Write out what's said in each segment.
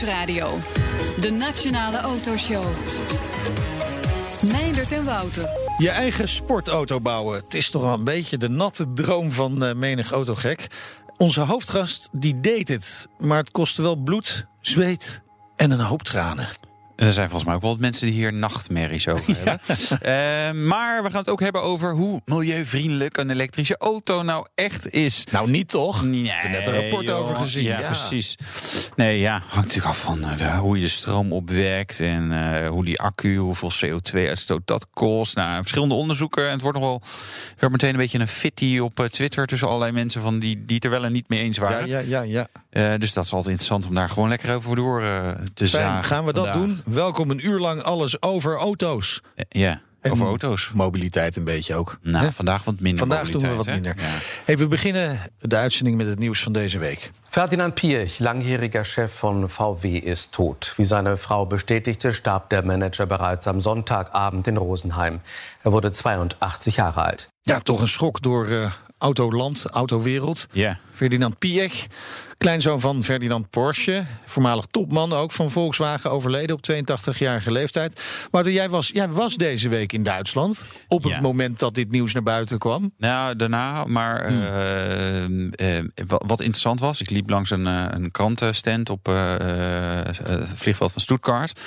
Nieuwsradio. De Nationale Autoshow. Meindert en Wouter. Je eigen sportauto bouwen. Het is toch wel een beetje de natte droom van uh, menig autogek. Onze hoofdgast die deed het. Maar het kostte wel bloed, zweet en een hoop tranen. Er zijn volgens mij ook wel wat mensen die hier nachtmerries over hebben. Uh, maar we gaan het ook hebben over hoe milieuvriendelijk een elektrische auto nou echt is. Nou, niet toch? Nee, Ik heb net een rapport joh. over gezien. Ja, precies. Nee, ja, hangt natuurlijk af van uh, hoe je de stroom opwekt en uh, hoe die accu, hoeveel CO2-uitstoot dat kost. Nou, verschillende onderzoeken. En het wordt nog wel werd meteen een beetje een fitty op Twitter tussen allerlei mensen van die, die het er wel en niet mee eens waren. Ja, ja, ja. ja. Dus dat is altijd interessant om daar gewoon lekker over door te zagen. Gaan we vandaag. dat doen? Welkom een uur lang alles over auto's. Ja, En over auto's. Mobiliteit een beetje ook. Nou, vandaag wat minder. Vandaag doen we wat minder. Ja. Hey, we beginnen de uitzending met het nieuws van deze week. Ferdinand Piech, langjähriger Chef von VW, ist tot. Wie seine Frau bestätigte, starb der Manager bereits am Sonntagabend in Rosenheim. Er wurde 82 Jahre alt. Ja, toch een schok door uh, Autoland, Autowereld. Ja. Ferdinand Piech, kleinzoon van Ferdinand Porsche. Voormalig topman ook van Volkswagen, overleden op 82-jarige leeftijd. Maar jij was, jij was deze week in Duitsland. Op het Ja. moment dat dit nieuws naar buiten kwam. Nou, daarna, maar Hmm. eh, eh, wat, wat interessant was, ik liep langs een, eh, een krantenstand op eh, eh, het vliegveld van Stuttgart.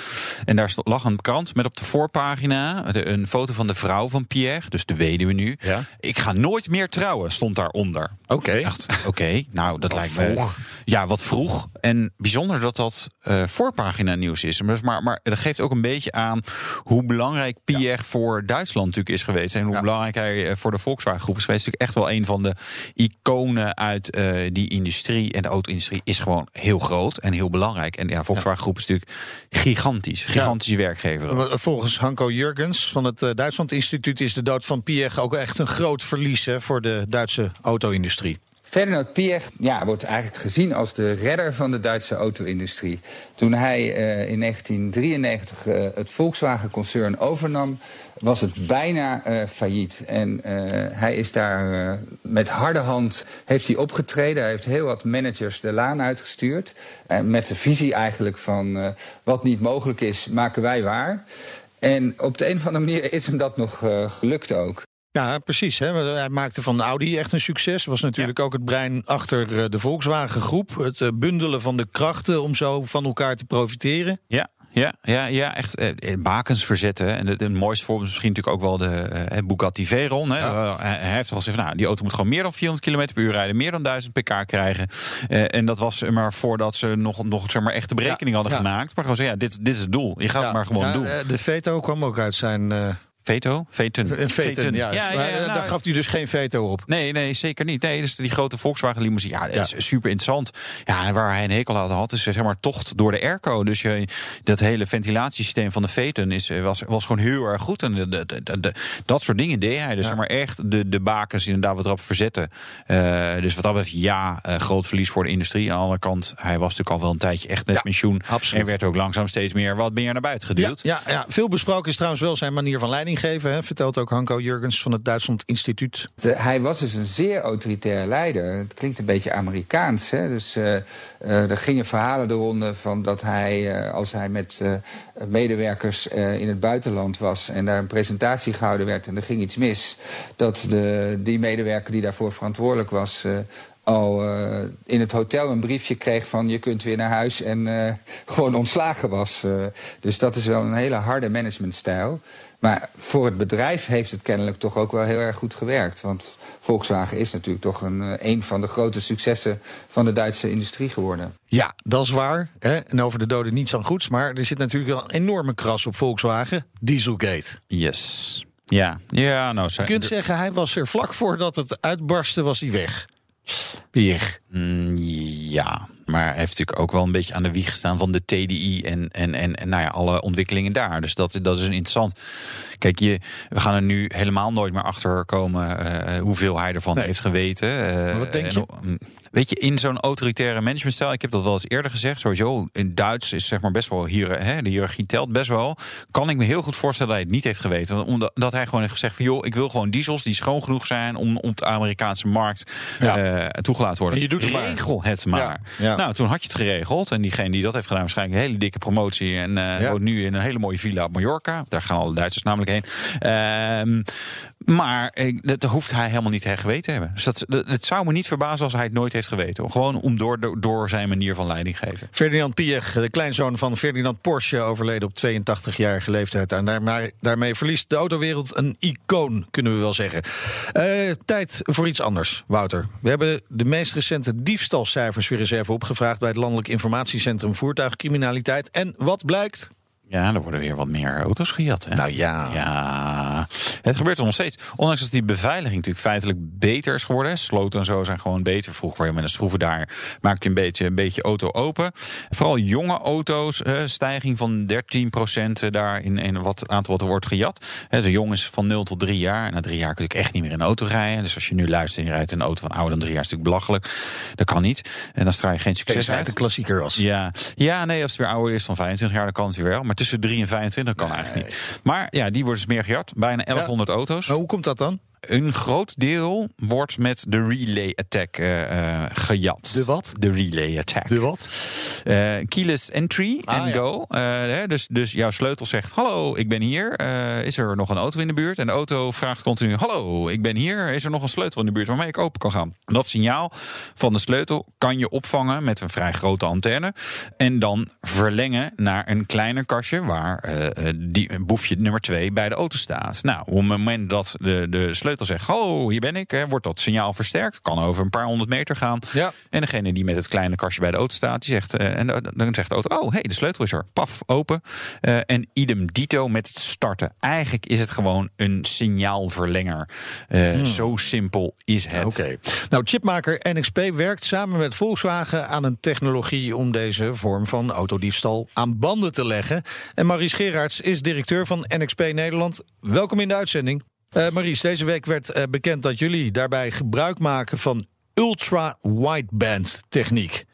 En daar lag een krant met op de voorpagina een foto van de vrouw van Pierre, dus de weduwe nu. Ja. Ik ga nooit meer trouwen, stond daaronder. Oké. Dacht, oké, nou dat lijkt me. Ja, wat vroeg. En bijzonder dat dat eh, voorpagina nieuws is. Maar, maar, dat geeft ook een beetje aan hoe belangrijk Pierre voor Duitsland natuurlijk is geweest. En hoe Ja. belangrijk hij eh, voor de Volkswagen groep is geweest. Natuurlijk echt wel een van de iconen uit eh, die industrie. En de auto-industrie is gewoon heel groot en heel belangrijk. En ja, Volkswagen groep is natuurlijk gigantisch. Gigantische werkgever. Volgens Hanko Jurgens van het Duitsland Instituut is de dood van Piech ook echt een groot verlies hè, voor de Duitse auto-industrie. Ferdinand Piech ja, wordt eigenlijk gezien als de redder van de Duitse auto-industrie. Toen hij eh, in 1993 eh, het Volkswagen-concern overnam, was het bijna eh, failliet. En hij is daar met harde hand heeft hij opgetreden. Hij heeft heel wat managers de laan uitgestuurd. En met de visie eigenlijk van wat niet mogelijk is, maken wij waar. En op de een of andere manier is hem dat nog gelukt ook. Ja, precies. Hè. Hij maakte van Audi echt een succes. Was natuurlijk ook het brein achter eh, de Volkswagen groep. Het eh, bundelen van de krachten om zo van elkaar te profiteren. Ja. Ja, ja, ja, echt eh, bakens verzetten. En het, het mooiste voorbeeld is misschien natuurlijk ook wel de eh, Bugatti Veyron. Hè. Ja. Eh, hij heeft al gezegd, nou, die auto moet gewoon meer dan 400 km per uur rijden, meer dan 1000 pk krijgen. Eh, en dat was eh, maar voordat ze nog, nog zeg maar, echte berekening Ja, hadden gemaakt. Maar gewoon zeggen, ja, dit, dit is het doel. Je gaat het maar gewoon doen. eh, De veto kwam ook uit zijn uh, Veto? Veten. veten. Ja. Ja, ja, eh, nou, daar gaf hij dus geen veto op. Nee, nee, zeker niet. Nee, dus die grote Volkswagen limousine, ja, is super interessant. Ja, en waar hij een hekel aan had, is zeg maar tocht door de airco. Dus je, dat hele ventilatiesysteem van de Veten is, eh, was, was gewoon heel erg goed. En de, de, de, de- dat soort dingen deed hij. Dus zeg maar echt de, de bakens inderdaad wat erop verzetten. Eh, dus wat dat betreft, ja, groot verlies voor de industrie. Aan de andere kant, hij was natuurlijk al wel een tijdje echt Ja, pensioen. absoluut. En werd ook langzaam steeds meer wat meer naar buiten geduwd. ja, ja, veel besproken is trouwens wel zijn manier van leiding geven. Hè. Vertelt ook Hanko Jurgens van het Duitsland Instituut. Hij was dus een zeer autoritair leider. Het klinkt een beetje Amerikaans. Hè? Dus eh, eh, er gingen verhalen de ronde van dat hij, eh, als hij met medewerkers in het buitenland was en daar een presentatie gehouden werd en er ging iets mis, dat de, die medewerker die daarvoor verantwoordelijk was. Al eh, in het hotel een briefje kreeg van je kunt weer naar huis en eh, gewoon ontslagen was. Eh, dus dat is wel een hele harde managementstijl. Maar voor het bedrijf heeft het kennelijk toch ook wel heel erg goed gewerkt. Want Volkswagen is natuurlijk toch een, een van de grote successen van de Duitse industrie geworden. Ja, dat is waar. Hè. En over de doden niets aan goeds. Maar er zit natuurlijk wel een enorme kras op Volkswagen. Dieselgate. Yes. Ja, ja nou... Je kunt zeggen, hij was er vlak voordat het uitbarstte, was hij weg. Pier. Mm, ja, Maar hij heeft natuurlijk ook wel een beetje aan de wieg gestaan van de TDI en, en, en, en nou ja, alle ontwikkelingen daar. Dus dat, dat is een interessant. Kijk, je, we gaan er nu helemaal nooit meer achter komen uh, hoeveel hij ervan Nee. heeft geweten. Uh, wat denk je? en, Weet je, in zo'n autoritaire managementstijl, ik heb dat wel eens eerder gezegd, sowieso in Duits is zeg maar best wel hier, hè, de hiërarchie telt best wel. Kan ik me heel goed voorstellen dat hij het niet heeft geweten. Omdat dat hij gewoon heeft gezegd van joh, ik wil gewoon diesels die schoon genoeg zijn om op de Amerikaanse markt Ja. eh, toegelaten worden. En je doet het maar. Regel het maar. Ja, ja. Nou, toen had je het geregeld. En diegene die dat heeft gedaan, waarschijnlijk een hele dikke promotie. En eh woont nu in een hele mooie villa op Mallorca. Daar gaan alle Duitsers namelijk heen. Ehm, maar dat hoeft hij helemaal niet te geweten te hebben. Dus dat, het zou me niet verbazen als hij het nooit heeft geweten. Gewoon om door, door, zijn manier van leiding geven. Ferdinand Piech, de kleinzoon van Ferdinand Porsche, overleden op 82-jarige leeftijd. En daarmee, daarmee verliest de autowereld een icoon, kunnen we wel zeggen. Eh, tijd voor iets anders, Wouter. We hebben de meest recente diefstalcijfers weer eens even opgevraagd bij het Landelijk Informatiecentrum Voertuigcriminaliteit. En wat blijkt? Ja, er worden weer wat meer auto's gejat. Hè? Nou ja. Ja, het gebeurt er nog steeds. Ondanks dat die beveiliging natuurlijk feitelijk beter is geworden. Sloten en zo zijn gewoon beter. Vroeger met een schroevendraaier maak je een beetje, een beetje auto open. Vooral jonge auto's, eh, stijging van 13% daar in, in wat aantal wat er wordt gejat. De jong is van 0 tot 3 jaar. Na drie jaar kun je echt niet meer in een auto rijden. Dus als je nu luistert en je rijdt een auto van ouder dan drie jaar, is het natuurlijk belachelijk. Dat kan niet. En dan straal je geen succes uit. uit de klassieker was. Ja. ja, nee, als het weer ouder is dan 25 jaar, dan kan het weer wel. Maar tussen 3 en 25 kan eigenlijk niet. Maar ja, die worden dus meer gejat. Bijna 1100 auto's. Maar hoe komt dat dan? Een groot deel wordt met de relay attack eh, eh, gejat. De wat? De relay attack. De wat? Eh, keyless entry Ah, and ja. go. Dus, dus jouw sleutel zegt: Hallo, ik ben hier. Is er nog een auto in de buurt? En de auto vraagt continu: Hallo, ik ben hier. Is er nog een sleutel in de buurt waarmee ik open kan gaan? Dat signaal van de sleutel kan je opvangen met een vrij grote antenne. En dan verlengen naar een kleiner kastje waar die, boefje nummer 2 bij de auto staat. Nou, op het moment dat de, de sleutel zegt: Hallo, hier ben ik, hè, wordt dat signaal versterkt. Kan over een paar honderd meter gaan. Ja. En degene die met het kleine kastje bij de auto staat, die zegt, eh, en dan- zegt de auto: Oh, hey, de sleutel is er. Paf, open. Eh, en idem dito met het starten. Eigenlijk is het gewoon een signaalverlenger. Eh, Zo simpel is het. Oké. Nou, chipmaker NXP werkt samen met Volkswagen aan een technologie om deze vorm van autodiefstal aan banden te leggen. En Maries Gerards is directeur van NXP Nederland. Welkom in de uitzending. Maries, deze week werd eh, bekend dat jullie daarbij gebruik maken van ultra-wideband techniek.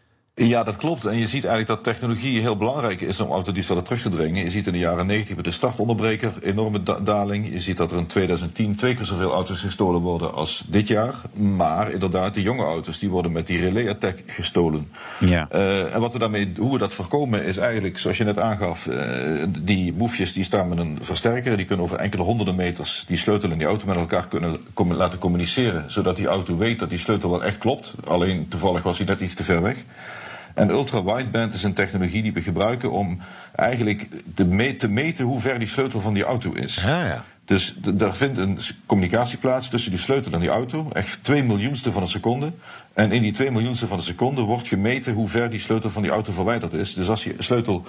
Ja, dat klopt. En je ziet eigenlijk dat technologie heel belangrijk is om autodiefstallen terug te dringen. Je ziet in de jaren 90 met de startonderbreker enorme da- daling. Je ziet dat er in 2010 twee keer zoveel auto's gestolen worden als dit jaar. Maar inderdaad, die jonge auto's die worden met die relay attack gestolen. Ja. Eh, en wat we daarmee, hoe we dat voorkomen is eigenlijk, zoals je net aangaf, eh, die boefjes die staan met een versterker. Die kunnen over enkele honderden meters die sleutel en die auto met elkaar kunnen com- laten communiceren. Zodat die auto weet dat die sleutel wel echt klopt. Alleen toevallig was hij net iets te ver weg. En ultra-wideband is een technologie die we gebruiken om eigenlijk te, me- te meten hoe ver die sleutel van die auto is. Ja, ja. Dus daar vindt een communicatie plaats tussen die sleutel en die auto. Echt twee miljoenste van een seconde. En in die twee miljoenste van een seconde wordt gemeten hoe ver die sleutel van die auto verwijderd is. Dus als die sleutel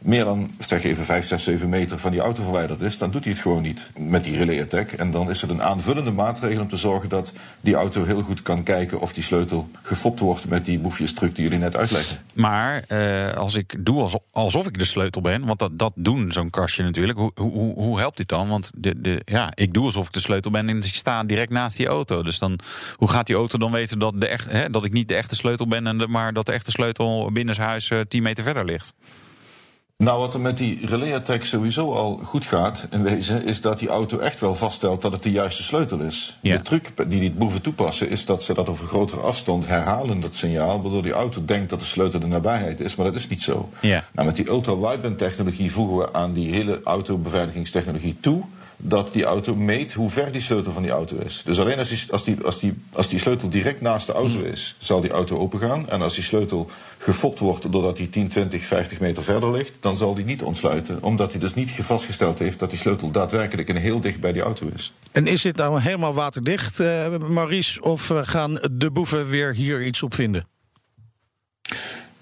meer dan, zeg even 5, 6, 7 meter van die auto verwijderd is, dan doet hij het gewoon niet met die relay attack. En dan is het een aanvullende maatregel om te zorgen dat die auto heel goed kan kijken of die sleutel gefopt wordt met die boefjestruc die jullie net uitleggen. Maar eh, als ik doe alsof, ik de sleutel ben, want dat, dat doen zo'n kastje natuurlijk. Hoe, hoe, hoe- helpt dit dan? Want de, de, ja, ik doe alsof ik de sleutel ben en ik sta direct naast die auto. Dus dan, hoe gaat die auto dan weten dat, de echt, hè, dat ik niet de echte sleutel ben, en maar dat de echte sleutel binnen zijn huis eh, 10 meter verder ligt? Nou, wat er met die relay attack sowieso al goed gaat, in wezen, is dat die auto echt wel vaststelt dat het de juiste sleutel is. Ja. De truc die die boeven toepassen is dat ze dat over grotere afstand herhalen, dat signaal, waardoor die auto denkt dat de sleutel de nabijheid is, maar dat is niet zo. Ja. Nou, met die ultra-wideband technologie voegen we aan die hele autobeveiligingstechnologie toe dat die auto meet hoe ver die sleutel van die auto is. Dus alleen als die, als die, als die, als die sleutel direct naast de auto is, zal die auto opengaan. En als die sleutel gefopt wordt doordat die 10, 20, 50 meter verder ligt, dan zal die niet ontsluiten. Omdat hij dus niet vastgesteld heeft dat die sleutel daadwerkelijk en heel dicht bij die auto is. En is dit nou helemaal waterdicht, eh Maries? Of eh, gaan de boeven weer hier iets op vinden?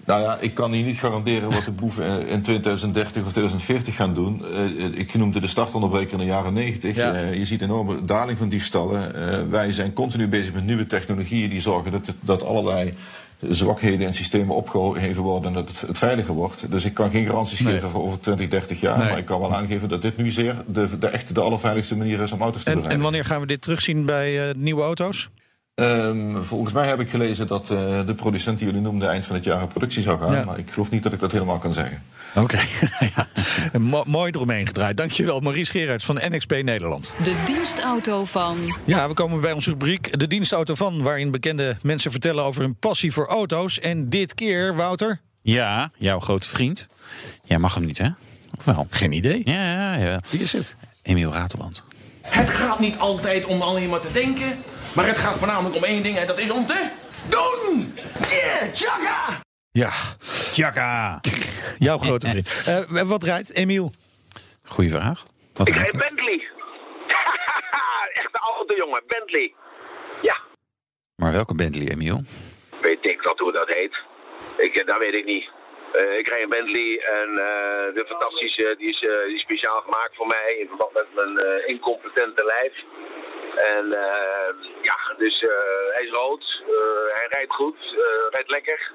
Nou ja, ik kan hier niet garanderen wat de boeven eh, in 2030 of 2040 gaan doen. Eh, ik noemde de startonderbreker in de jaren 90. Ja. Eh, je ziet een enorme daling van diefstallen. Eh, wij zijn continu bezig met nieuwe technologieën die zorgen dat, dat allerlei zwakheden in systemen opgeheven worden en dat het, het veiliger wordt. Dus ik kan geen garanties Nee. geven voor over 20, 30 jaar. Nee. Maar ik kan wel aangeven dat dit nu zeer de, de echt de allerveiligste manier is om auto's te En, bereiden. en wanneer gaan we dit terugzien bij eh, nieuwe auto's? Ehm, volgens mij heb ik gelezen dat eh, de producent die jullie noemden eind van het jaar in productie zou gaan. Ja. Maar ik geloof niet dat ik dat helemaal kan zeggen. Oké, ja. Mo- mooi eromheen gedraaid. Dankjewel, Maurice Gerards van NXP Nederland. De dienstauto van. Ja, we komen bij onze rubriek De Dienstauto van... waarin bekende mensen vertellen over hun passie voor auto's. En dit keer, Wouter? Ja, jouw grote vriend. Jij mag hem niet, hè? Of wel? Geen idee. Ja, ja, ja. Wie is het? Emiel Ratelband. Het gaat niet altijd om alleen maar te denken, maar het gaat voornamelijk om één ding en dat is om te doen. Yeah, tjaka! Ja, Tjaka! jouw grote vriend. Eh, wat rijdt Emiel? Goeie vraag. Wat Ik rijd? Bentley. Echte auto, jongen. Bentley. Ja, Maar welke Bentley, Emiel? weet ik dat hoe dat heet. Ik, eh, dat weet ik niet. Eh, ik rijd een Bentley en eh, de fantastische, die is, eh, die is speciaal gemaakt voor mij in verband met mijn eh, incompetente lijf. En eh, ja, dus eh, hij is rood, eh, hij rijdt goed, eh, rijdt lekker.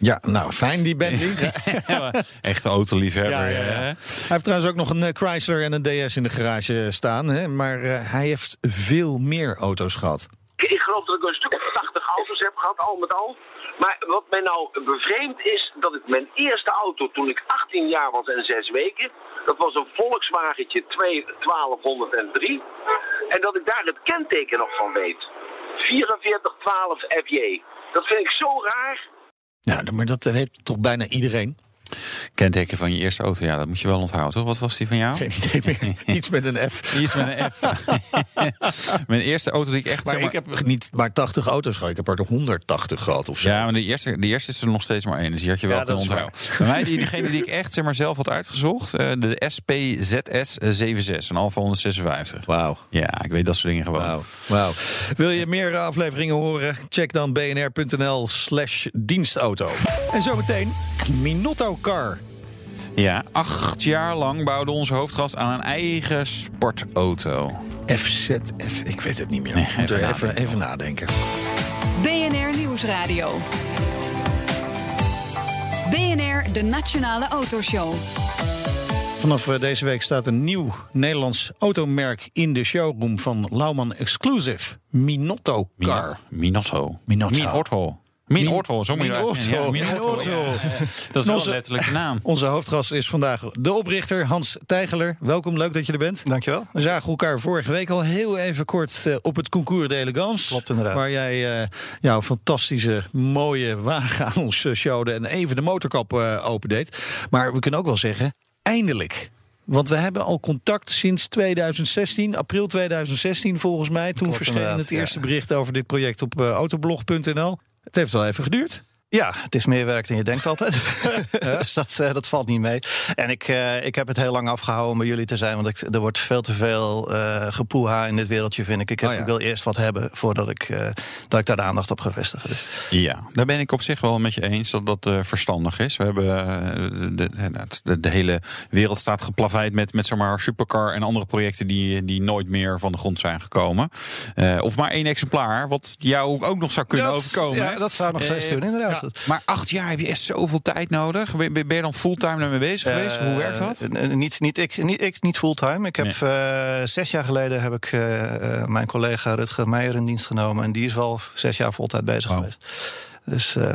Ja, nou, fijn die Bentley. Echte autoliefhebber. Ja, ja, ja. hè? Hij heeft trouwens ook nog een Chrysler en een DS in de garage staan. Hè? Maar eh, hij heeft veel meer auto's gehad. Ik, ik geloof dat ik een stuk of 80 auto's heb gehad, al met al. Maar wat mij nou bevreemd is, dat ik mijn eerste auto toen ik 18 jaar was en 6 weken, dat was een Volkswagentje 2 1203. En dat ik daar het kenteken nog van weet. 4412 FJ. Dat vind ik zo raar. Nou, maar dat weet toch bijna iedereen? Kenteken van je eerste auto, ja, dat moet je wel onthouden. Wat was die van jou? Geen idee meer. Iets met een F. Die is met een F. Mijn eerste auto die ik echt... Maar zeg ik heb niet maar 80 auto's gehad. Ik heb er 180 gehad of zo. Ja, maar de eerste, de eerste is er nog steeds maar één. Dus die had je wel Ja, kunnen onthouden. Bij mij, die, diegene die ik echt zeg maar, zelf had uitgezocht. eh, de SPZS 76, een Alfa 156. Wauw. Ja, ik weet dat soort dingen gewoon. Wauw. Wauw. Wil je meer afleveringen horen? Check dan bnr.nl slash dienstauto. En zometeen Minotto Car. Ja, acht jaar lang bouwde onze hoofdgast aan een eigen sportauto. FZF, ik weet het niet meer. Nee, Moet er even even, nadenken. even nadenken. BNR Nieuwsradio. BNR, de Nationale Autoshow. Vanaf eh, deze week staat een nieuw Nederlands automerk in de showroom van Lauman Exclusive. Minotto Car. Minotto. Minotto. Minotto. Minotto, zo moet je. Dat is wel Onze- letterlijk de naam. Onze hoofdgast is vandaag de oprichter Hans Tijgeler. Welkom, leuk dat je er bent. Dankjewel. We zagen elkaar vorige week al heel even kort eh, op het Concours d'Elegance. Klopt, inderdaad. Waar jij eh, jouw fantastische, mooie wagen aan ons showde... en even de motorkap eh opendeed. Maar we kunnen ook wel zeggen, eindelijk... Want we hebben al contact sinds 2016, april 2016 volgens mij. Toen Klopt, verscheen het ja. eerste bericht over dit project op autoblog.nl. Het heeft wel even geduurd. Ja, het is meer werk dan je denkt altijd. dus dat, eh, dat valt niet mee. En ik, eh, ik heb het heel lang afgehouden om bij jullie te zijn. Want ik, er wordt veel te veel eh gepoeha in dit wereldje, vind ik. Ik, heb, Oh ja. ik wil eerst wat hebben voordat ik, eh, dat ik daar de aandacht op ga vestigen. Dus, Ja, daar ben ik op zich wel met je eens dat dat eh, verstandig is. We hebben eh, de, de, hele wereld staat geplaveid met, met zeg maar, supercar en andere projecten die, die nooit meer van de grond zijn gekomen. Eh, of maar één exemplaar, wat jou ook nog zou kunnen Dat- overkomen. ja, hè? dat zou nog steeds kunnen, inderdaad. Ja, maar acht jaar heb je echt zoveel tijd nodig. Ben, ben je dan fulltime daarmee bezig geweest? Hoe werkt dat? Eh, eh, niet, niet ik, niet, ik, niet fulltime. Ik heb Nee. eh, zes jaar geleden heb ik eh, eh, mijn collega Rutger Meijer in dienst genomen. En die is wel zes jaar voltijd bezig geweest. Dus eh,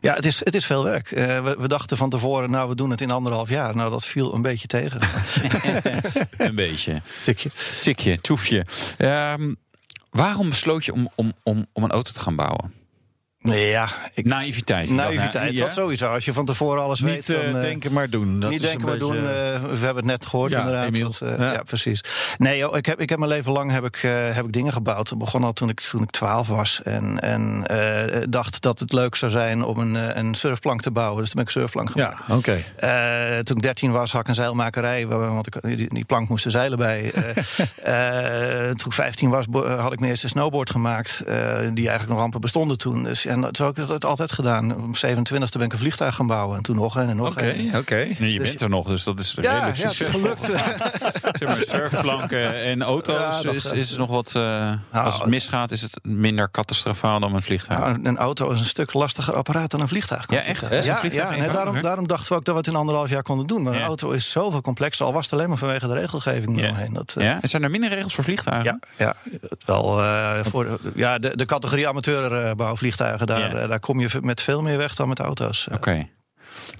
ja, het is, het is veel werk. Eh, we, we dachten van tevoren, nou, we doen het in anderhalf jaar. Nou, dat viel een beetje tegen. Een beetje. Tikje. Tikje, toefje. Ehm, waarom besloot je om, om, om, om een auto te gaan bouwen? Ja, ik, Naïviteit. Naïviteit, ja. dat sowieso. Als je van tevoren alles Niet weet. eh, dan, eh, denken, maar doen. Dat niet denken, maar doen. eh, we hebben het net gehoord, Ja, inderdaad. Emiel. Dat, eh, Ja. ja. precies. Nee, joh, ik, heb, ik heb mijn leven lang heb ik, heb ik dingen gebouwd. Ik begon al toen ik, toen ik 12 was. En, en dacht dat het leuk zou zijn om een, een surfplank te bouwen. Dus toen ben ik surfplank gaan Ja, oké. toen ik 13 was, had ik een zeilmakerij. Want ik, die, die plank moest er zeilen bij. Toen ik 15 was, had ik mijn eerste snowboard gemaakt. die eigenlijk nog amper bestonden toen. Dus En dat, zo heb ik het altijd gedaan. Om 27e ben ik een vliegtuig gaan bouwen. En toen nog een en nog Oké, een. oké. Nee, je Dus- bent er nog, dus dat is Ja, redelijk ja, het is gelukt. zeg maar, surfplanken en auto's Ja, is, is nog wat... eh, als het misgaat is het minder catastrofaal dan een vliegtuig. Nou, een auto is een stuk lastiger apparaat dan een vliegtuig. Ja, echt? Ja, vliegtuig ja nee, eenvoudiger? daarom, daarom dachten we ook dat we het in anderhalf jaar konden doen. Maar Ja. een auto is zoveel complexer. Al was het alleen maar vanwege de regelgeving Ja. eromheen. Dat, eh, ja? En zijn er minder regels voor vliegtuigen? Ja, ja, het wel. eh, voor de, ja, de, de categorie amateurbouwvliegtuigen, daar, Ja. eh, daar kom je met veel meer weg dan met auto's. Oké.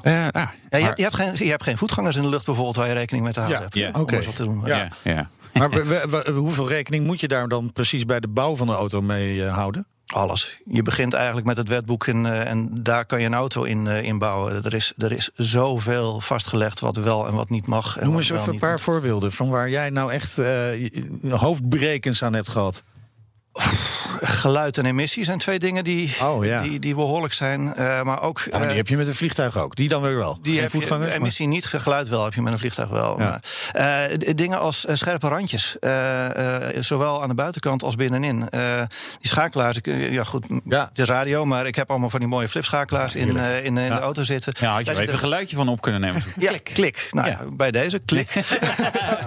Eh, nou, Ja, je, hebt, je, hebt geen, je hebt geen voetgangers in de lucht bijvoorbeeld waar je rekening mee te houden Ja, hebt. ja. Om Oké. eens wat te doen. Ja. ja. ja. Maar we- we- we- hoeveel rekening moet je daar dan precies bij de bouw van de auto mee eh, houden? Alles. Je begint eigenlijk met het wetboek en, eh, en daar kan je een auto in, eh, in bouwen. Er is, er is zoveel vastgelegd wat wel en wat niet mag. En Noem eens even een paar moet. voorbeelden van waar jij nou echt eh, hoofdbrekens aan hebt gehad. Geluid en emissie zijn twee dingen die, Oh, ja. die, die behoorlijk zijn. Eh, maar ook. Ja, maar die eh, heb je met een vliegtuig ook. Die dan weer wel. Die Geen heb je, voetgangers. maar- emissie niet, geluid wel heb je met een vliegtuig wel. Ja. Maar, eh, dingen als scherpe randjes, eh, eh, zowel aan de buitenkant als binnenin. Eh, die schakelaars, ik, ja goed, Ja. het is radio, maar ik heb allemaal van die mooie flipschakelaars in, eh, in, in Ja. de auto zitten. Ja, had je er even een geluidje van op kunnen nemen. ja, klik. Nou, bij deze, klik.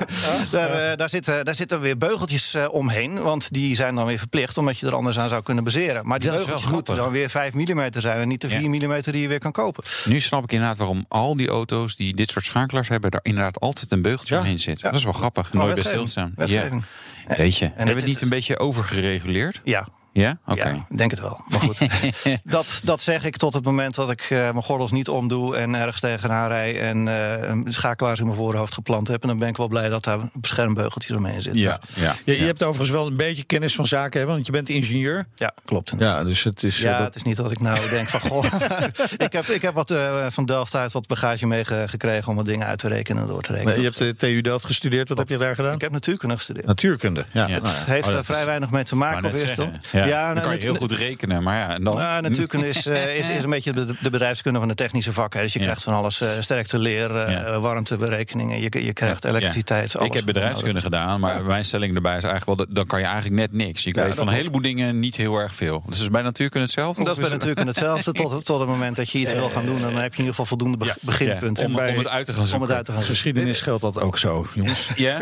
daar, eh, daar, zitten, daar zitten weer beugeltjes omheen. Want die zijn dan weer verplicht, omdat je er anders aan zou kunnen bezeren. Maar die Dat beugeltjes moeten dan weer 5 mm zijn... en niet de 4 Ja. mm die je weer kan kopen. Nu snap ik inderdaad waarom al die auto's die dit soort schakelaars hebben, daar inderdaad altijd een beugeltje Ja. omheen zit. Ja. Dat is wel grappig. Nooit bij wetgeving. stilstaan. Ja. Weet je. Hebben we het niet dus- een beetje overgereguleerd? Ja, Ja? Oké. Ja, ik denk het wel. Maar goed, dat, dat zeg ik tot het moment dat ik eh, mijn gordels niet omdoe... en ergens tegenaan rij en eh, een schakelaars in mijn voorhoofd geplant heb. En dan ben ik wel blij dat daar beschermbeugeltjes omheen zitten. Ja. Ja. Je, je hebt overigens wel een beetje kennis van zaken, hè, want je bent ingenieur. Ja, klopt. Ja, dus het is. eh, Ja, dat- het is niet dat ik nou denk van... Goh, ik, heb, ik heb wat eh, van Delft uit wat bagage meegekregen... om wat dingen uit te rekenen en door te rekenen. je hebt de TU Delft gestudeerd. Wat heb je daar gedaan? Ik heb natuurkunde gestudeerd. Natuurkunde. Ja. Ja. Het Nou ja. heeft Oh, er vrij is- weinig mee te maken op eerste. zeggen. Ja, Ja, dan nou, kan je heel goed rekenen, maar ja, en dan... Ja, natuurkunde is, eh, is, is een beetje de, de bedrijfskunde van de technische vakken. hè. Dus je Ja. krijgt van alles, eh sterkte leer, eh, warmteberekeningen, je, je krijgt elektriciteit. Alles Ik heb bedrijfskunde gedaan, maar mijn stelling erbij is eigenlijk wel... dat- dan kan je eigenlijk net niks. Je Ja, weet van een heleboel dingen niet heel erg veel. Dus is bij natuurkunde hetzelfde? Dat is bij natuurkunde hetzelfde. Tot, tot het moment dat je iets wil gaan doen, dan heb je in ieder geval voldoende be- Ja, beginpunten. om, om het uit te gaan zoeken. om het uit te gaan zoeken. Geschiedenis geldt dat ook zo, jongens. Ja?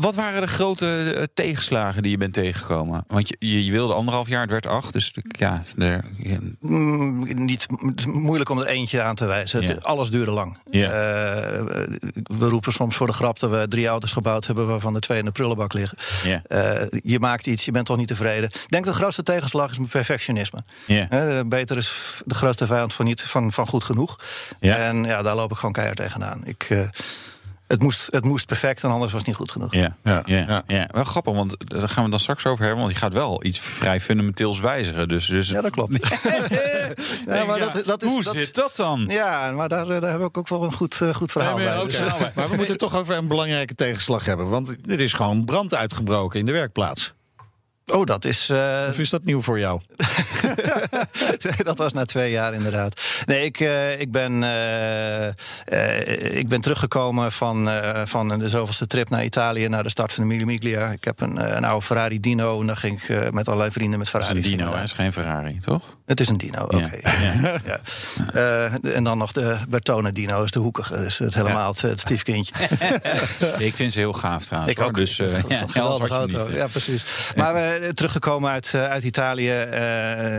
Wat waren de grote tegenslagen die je bent tegengekomen? Want je, je, je wilde anderhalf jaar, het werd acht. Dus ja, er, Mm, niet, het is moeilijk om er eentje aan te wijzen. Het- alles duurde lang. Ja. Eh, we roepen soms voor de grap dat we drie auto's gebouwd hebben... waarvan de twee in de prullenbak liggen. Ja. Eh, je maakt iets, je bent toch niet tevreden. Ik denk dat de grootste tegenslag is mijn perfectionisme. Ja. Hè, beter is de grootste vijand van, niet, van, van goed genoeg. Ja. En ja, daar loop ik gewoon keihard tegenaan. Ik, het, moest, het moest perfect en anders was het niet goed genoeg. Ja, ja, Ja, ja. ja. Wel grappig, want daar gaan we dan straks over hebben. Want je gaat wel iets vrij fundamenteels wijzigen. Dus, dus Ja, dat klopt. ja, maar dat, dat is, Hoe dat- zit dat dan? Ja, maar daar, eh, daar heb ik ook wel een goed, eh, goed verhaal Nee, maar bij. ook Dus, eh, Maar we moeten toch over een belangrijke tegenslag hebben. Want er is gewoon brand uitgebroken in de werkplaats. Oh, dat is. eh, Of is dat nieuw voor jou? dat was na twee jaar inderdaad. Nee, ik, eh, ik, ben, eh, eh, ik ben teruggekomen van, van de zoveelste trip naar Italië... naar de start van de Mille Miglia. Ik heb een, een oude Ferrari Dino en dan ging ik met allerlei vrienden met Dat is Ferrari. een dino, hè? is geen Ferrari, toch? Het is een Dino, oké. Ja. Ja. En dan nog de Bertone Dino, is de hoekige. Dus het helemaal het, het stiefkindje. ik vind ze heel gaaf trouwens. Ik hoor. ook. Dus uh, ja, geweldige auto. Ja, precies. Maar teruggekomen uit, uit Italië.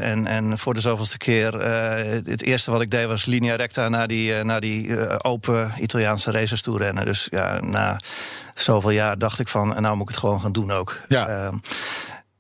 Eh, en, en voor de zoveelste keer. eh, het, eerste wat ik deed was linea recta naar die, eh, naar die open Italiaanse races toe rennen. Dus ja, na zoveel jaar dacht ik van. Nou moet ik het gewoon gaan doen ook. Ja. Ehm,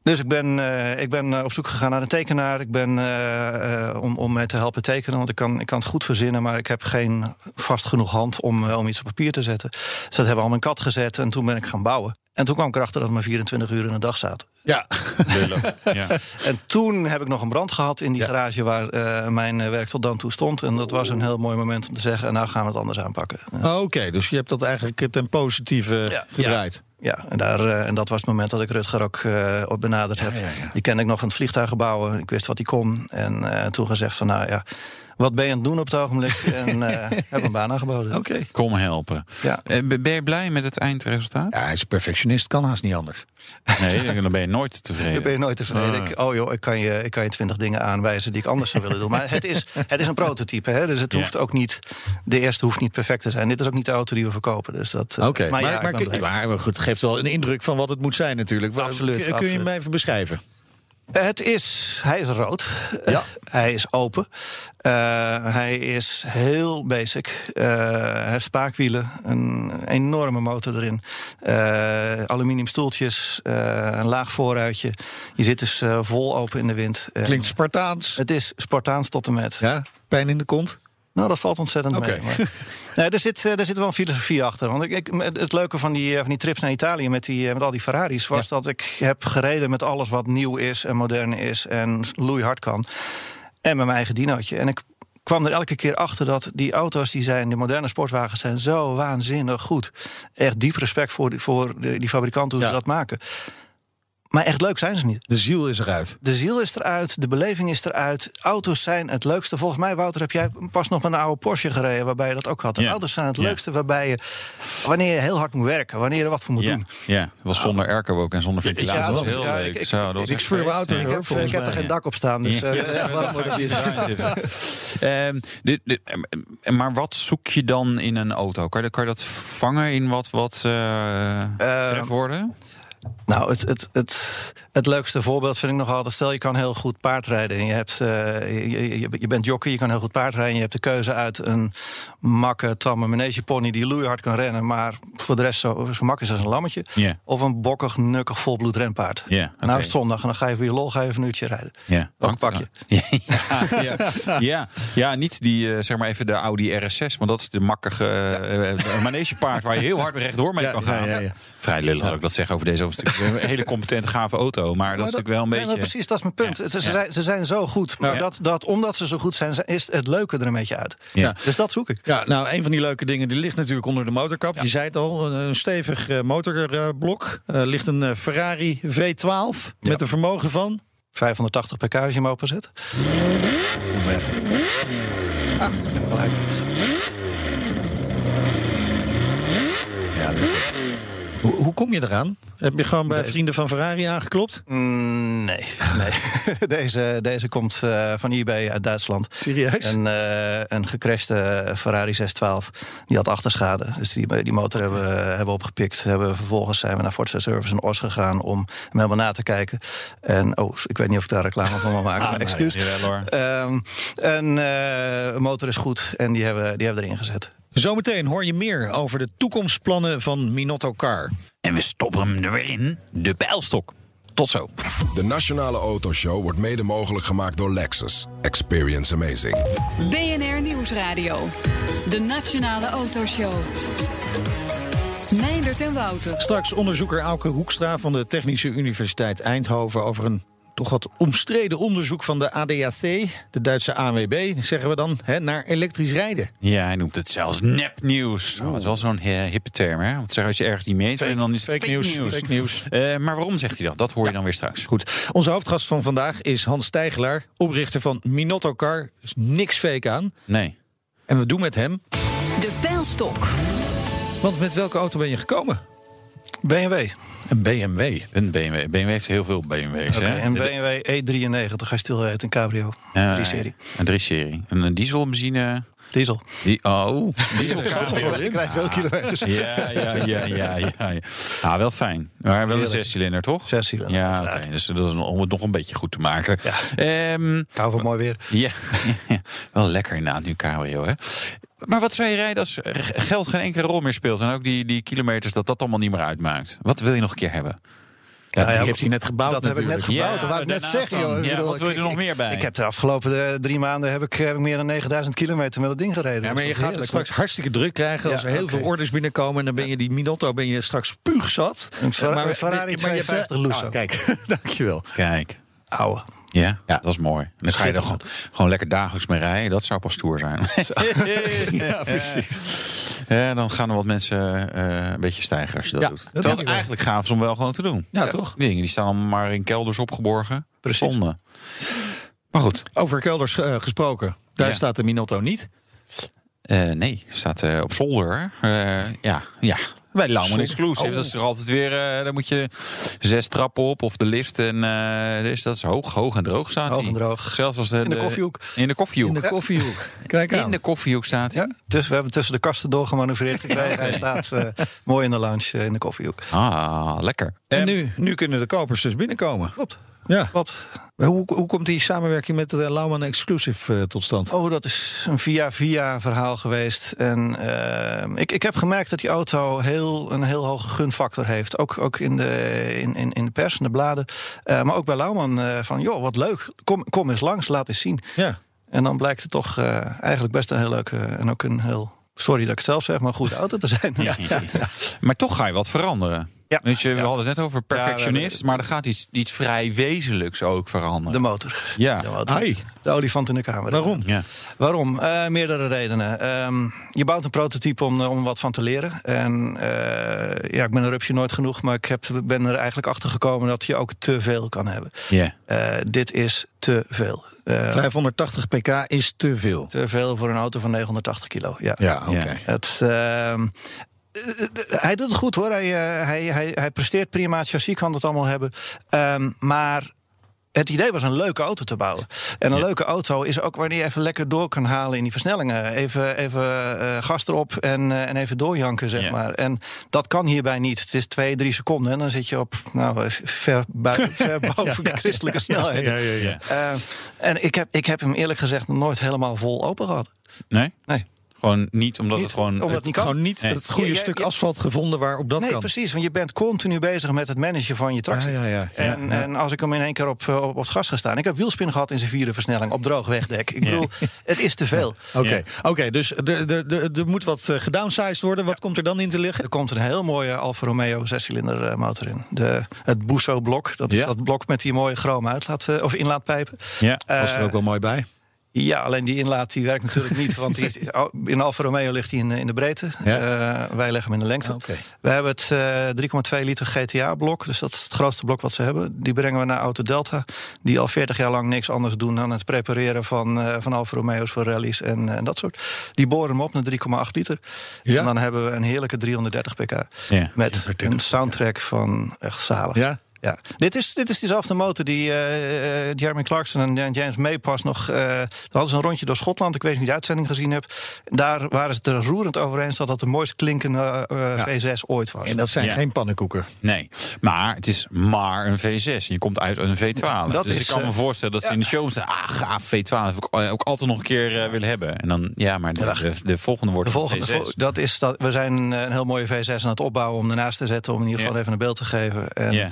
dus ik ben, ik ben op zoek gegaan naar een tekenaar. Ik ben eh, eh, om, om mij te helpen tekenen. Want ik kan, ik kan het goed verzinnen, maar ik heb geen vast genoeg hand om, om iets op papier te zetten. Dus dat hebben we al mijn kat gezet en toen ben ik gaan bouwen. En toen kwam ik erachter dat we maar 24 uur in een dag zaten. Ja. Lullen. Ja. En toen heb ik nog een brand gehad in die garage waar eh, mijn eh, werk tot dan toe stond. En dat was een heel mooi moment om te zeggen, nou gaan we het anders aanpakken. Oh, Oké, dus je hebt dat eigenlijk ten positieve Ja. gedraaid. Ja, en, daar, eh, en dat was het moment dat ik Rutger ook eh, op benaderd heb. Die kende ik nog van het vliegtuigen bouwen. Ik wist wat hij kon. En eh, toen gezegd van, nou ja, wat ben je aan het doen op het ogenblik? En eh, heb een baan aangeboden. Oké. Kom helpen. Ja. Eh, ben je blij met het eindresultaat? Ja, hij is een perfectionist, kan haast niet anders. Nee, dan ben je nooit tevreden. Dan ben je nooit tevreden. Ah. Ik, oh joh, ik kan, je, ik kan je twintig dingen aanwijzen die ik anders zou willen doen. Maar het is, het is een prototype, hè? dus het Ja. hoeft ook niet... De eerste hoeft niet perfect te zijn. Dit is ook niet de auto die we verkopen. Dus dat, eh, Oké, maar, ja, maar, blij. maar, maar goed, het geeft wel een indruk van wat het moet zijn natuurlijk. Absoluut, Kun, kun je hem even beschrijven? Het is, hij is rood. Ja. hij is open. Eh, hij is heel basic. Eh, hij heeft spaakwielen, een enorme motor erin. Eh, aluminium stoeltjes, een laag voorruitje. Je zit dus vol open in de wind. Klinkt Spartaans. Het is Spartaans tot en met. Ja, pijn in de kont. Nou, dat valt ontzettend mee. Maar, nee, er, zit, eh, er zit wel een filosofie achter. Want ik, ik, het leuke van die, eh, van die trips naar Italië met, die, eh, met al die Ferraris... was dat ik heb gereden met alles wat nieuw is en modern is... en loeihard kan. En met mijn eigen dinootje. En ik kwam er elke keer achter dat die auto's die zijn... die moderne sportwagens zijn zo waanzinnig goed. Echt diep respect voor die, voor de, die fabrikanten hoe Ja. ze dat maken. Maar echt leuk zijn ze niet. De ziel is eruit. De ziel is eruit, de beleving is eruit. Auto's zijn het leukste. Volgens mij, Wouter, heb jij pas nog met een oude Porsche gereden... waarbij je dat ook had. En Ja. auto's zijn het Ja. leukste waarbij je... wanneer je heel hard moet werken, wanneer je er wat voor moet Ja, doen. ja, het was zonder airco ook en zonder ventilatie. Ja, dat dat was heel leuk. ik- ik- Zo, dat ik speur mijn auto. Ik heb, ik heb er geen dak op staan, dus... Eh, dat ik. Ehm, ehm, maar wat zoek je dan in een auto? Kan je, kan je dat vangen in wat, wat eh trefwoorden? Nou, het, het, het, het leukste voorbeeld vind ik nog altijd... stel je kan heel goed paardrijden en je, hebt, eh, je, je, je bent jockey, je kan heel goed paardrijden... en je hebt de keuze uit een makke, tamme manegepony... die loeihard kan rennen, maar voor de rest zo, zo mak is als een lammetje... Of een bokkig, nukkig, volbloed renpaard. Ja, Nou oké. is het zondag en dan ga je voor je lol ga je even een uurtje rijden. Ja, Welk pak je? Ja, ja, ja, ja, niet die, eh, zeg maar even de Audi RS6, want dat is de makkige eh, manegepaard waar je heel hard rechtdoor mee kan gaan. ja, ja. Vrij lullig dat ik dat zeg over deze over een hele competente, gave auto, maar dat is natuurlijk wel een beetje. precies, dat is mijn punt. Ja. Ze, Ja. zijn, ze zijn zo goed, maar Ja. dat, dat, omdat ze zo goed zijn... is het leuke er een beetje uit. Ja. Dus dat zoek ik. Ja, nou, een van die leuke dingen die ligt natuurlijk onder de motorkap. Je zei het al, een, stevig eh, motorblok. Er ligt een eh, Ferrari V12 met een vermogen van... 580 pk als je hem openzet. Ah, gelijk. Ja, hoe, kom je eraan? Heb je gewoon bij vrienden van Ferrari aangeklopt? Mm, nee, nee. deze, deze komt eh, van eBay uit Duitsland. Serieus? Een, eh, een gecrashte Ferrari 612. Die had achterschade. Dus die, die motor hebben, we- hebben we opgepikt. Hebben, vervolgens zijn we naar Forza Service in Os gegaan om hem helemaal na te kijken. En oh, ik weet niet of ik daar reclame van mag maken. maar nou excuus. ja. Ehm, en eh, de motor is goed en die hebben, die hebben we erin gezet. Zometeen hoor je meer over de toekomstplannen van Minotto Car. En we stoppen hem er weer in, de pijlstok. Tot zo. De Nationale Autoshow wordt mede mogelijk gemaakt door Lexus. Experience amazing. BNR Nieuwsradio. De Nationale Autoshow. Meindert en Wouter. Straks onderzoeker Auke Hoekstra van de Technische Universiteit Eindhoven over een toch wat omstreden onderzoek van de ADAC, de Duitse ANWB, zeggen we dan, hè, naar elektrisch rijden. Ja, hij noemt het zelfs nepnieuws. Oh, dat is wel zo'n eh, hippe term, hè? Want zeg, als je ergens niet mee bent, dan is het fake nieuws, fake nieuws. Eh, maar waarom zegt hij dat? Dat hoor je dan weer straks. Goed, onze hoofdgast van vandaag is Hans Stijgelaar, oprichter van Minotto Car. Er is niks fake aan. Nee. En we doen met hem, De pijlstok. want met welke auto ben je gekomen? BMW. Een BMW. Een BMW. BMW heeft heel veel BMW's. Oké, hè? een BMW E93, hij stilheet, een cabrio. Ja, 3-serie. Een 3-serie. Een, een diesel, benzine. Diesel. Die, oh, diesel. Krijg veel kilometers. Ja, ja, ja, ja, ja. ja. Ah, wel fijn. Maar wel een zescilinder, toch? Zescilinder, Ja, oké. Dus dat is om het nog een beetje goed te maken. Ehm, Ik hou van mooi weer. ja, wel lekker inderdaad nu cabrio, hè? Maar wat zou je rijden als geld geen enkele rol meer speelt... en ook die, die kilometers, dat dat allemaal niet meer uitmaakt? Wat wil je nog een keer hebben? Ja, die ja, heeft hij net gebouwd Dat heb ik net natuurlijk. gebouwd. dat wou ik net zeggen, joh. Ik Ja, bedoel, wat wil je er ik- nog meer bij? Ik heb de afgelopen eh, drie maanden heb ik, heb ik meer dan 9000 kilometer met dat ding gereden. Ja, maar je gaat het straks hartstikke druk krijgen als Ja, er heel veel orders binnenkomen. En dan ben je die Minotto ben je straks spuugzat. Een Fer- Maar- een Ferrari maar je hebt, 250 eh, Lusso. ah, kijk, dankjewel. Kijk. Ouwe. Ja, dat is mooi. En dan ga je er gewoon, gewoon lekker dagelijks mee rijden. Dat zou pas stoer zijn. ja, precies. Ja, dan gaan er wat mensen eh, een beetje stijgen als je dat Ja, doet. dat wel. eigenlijk gaaf is om wel gewoon te doen. Ja, toch? Die dingen die staan allemaal maar in kelders opgeborgen. Precies. Zonde. Maar goed. Over kelders eh, gesproken. Daar Ja. staat de Minotto niet. Eh, nee, staat op zolder. Ja, ja. Bij Lauman Zolder. Exclusive. Oh. Dat is toch altijd weer... eh daar moet je zes trappen op of de lift. En eh, dus dat is hoog, hoog en droog staat Hoog hij. en droog. Zelfs als de, In de koffiehoek. In de koffiehoek. In de koffiehoek. Kijk aan. In de koffiehoek staat hij. Ja, dus we hebben tussen de kasten doorgemanoeuvreerd gekregen. Hij staat eh, mooi in de lounge in de koffiehoek. Ah, lekker. En nu, nu kunnen de kopers dus binnenkomen. Klopt. Ja. Klopt. Hoe, hoe komt die samenwerking met de Lauman Exclusive eh, tot stand? Oh, dat is een via-via verhaal geweest. En eh, ik, ik heb gemerkt dat die auto heel, een heel hoge gunfactor heeft. Ook, ook in, de, in, in, in de pers, in de bladen. Eh, maar ook bij Lauman eh, van, joh, wat leuk. Kom, kom eens langs, laat eens zien. Ja. En dan blijkt het toch eh, eigenlijk best een heel leuke en ook een heel... Sorry dat ik het zelf zeg, maar een goede auto te zijn. Ja. Maar toch ga je wat veranderen. Ja. Je, we Ja. hadden het net over perfectionist, maar er gaat iets, iets vrij wezenlijks ook veranderen. De motor. ja. De, motor. Ai. de olifant in de kamer. Waarom? ja. Waarom? Eh, meerdere redenen. Ehm, je bouwt een prototype om, eh, om wat van te leren. En eh, ja, ik ben een rupsje nooit genoeg, maar ik heb, ben er eigenlijk achter gekomen dat je ook te veel kan hebben. Ja. Eh, dit is te veel. Eh, 580 pk is te veel. te veel voor een auto van 980 kilo. Ja. Ja, oké. Ehm, eh, eh, hij doet het goed hoor. Hij, eh, hij, hij, hij presteert prima. Chassis kan het allemaal hebben. Ehm, maar het idee was een leuke auto te bouwen. En een leuke auto is ook wanneer je even lekker door kan halen in die versnellingen. Even, even eh, gas erop en, eh, en even doorjanken, zeg Ja. maar. En dat kan hierbij niet. Het is twee, drie seconden. En dan zit je op nou, ver, boven de christelijke snelheid. Ja, ja, ja. Eh, en ik heb, ik heb hem eerlijk gezegd nooit helemaal vol open gehad. Nee? Nee. Gewoon niet omdat Niet het gewoon... omdat het. Gewoon niet Nee. het goede Ja, ja, stuk ja. asfalt gevonden waarop dat nee, kan. precies. Want je bent continu bezig met het managen van je tractie. Ja, ja, ja. En, en als ik hem in één keer op, eh, op, op het gas ga staan. Ik heb wielspin gehad in zijn vierde versnelling op droog wegdek. Ik bedoel, het is te veel. Oké, oké, dus er de, de, de, er moet wat eh, gedownsized worden. Wat komt er dan in te liggen? Er komt een heel mooie Alfa Romeo zescilinder eh, motor in. De, het Busso blok. Dat is dat blok met die mooie chrome uitlaat, of inlaatpijpen. Ja. Was er ook wel mooi bij. Ja, alleen die inlaat die werkt natuurlijk niet. Want die, in Alfa Romeo ligt hij in, in de breedte. Ja. Eh, wij leggen hem in de lengte. Oké. We hebben het eh 3,2 liter GTA-blok. Dus dat is het grootste blok wat ze hebben. Die brengen we naar Auto Delta. Die al 40 jaar lang niks anders doen dan het prepareren van, eh, van Alfa Romeo's voor rallies en, eh, en dat soort. Die boren hem op naar 3,8 liter. Ja. En dan hebben we een heerlijke 330 pk. Ja. Met een soundtrack van echt zalig. Ja? Ja, dit is, dit is diezelfde motor die eh, eh, Jeremy Clarkson en James May pas nog... eh daar hadden ze een rondje door Schotland, ik weet niet of je de uitzending gezien hebt. Daar waren ze het er roerend over eens dat dat de mooist klinkende eh, V6 ooit was. En dat zijn Ja. geen pannenkoeken. Nee, maar het is maar een V6. Je komt uit een V12. Dat dus is, ik kan me voorstellen dat ze in de show staan. Ah, gaaf, V12 heb ik ook altijd nog een keer willen hebben. En dan, ja, maar de, de, de volgende wordt De volgende, een V6. dat is dat, we zijn een heel mooie V6 aan het opbouwen om ernaast te zetten, om in ieder geval Ja. even een beeld te geven. En, Ja.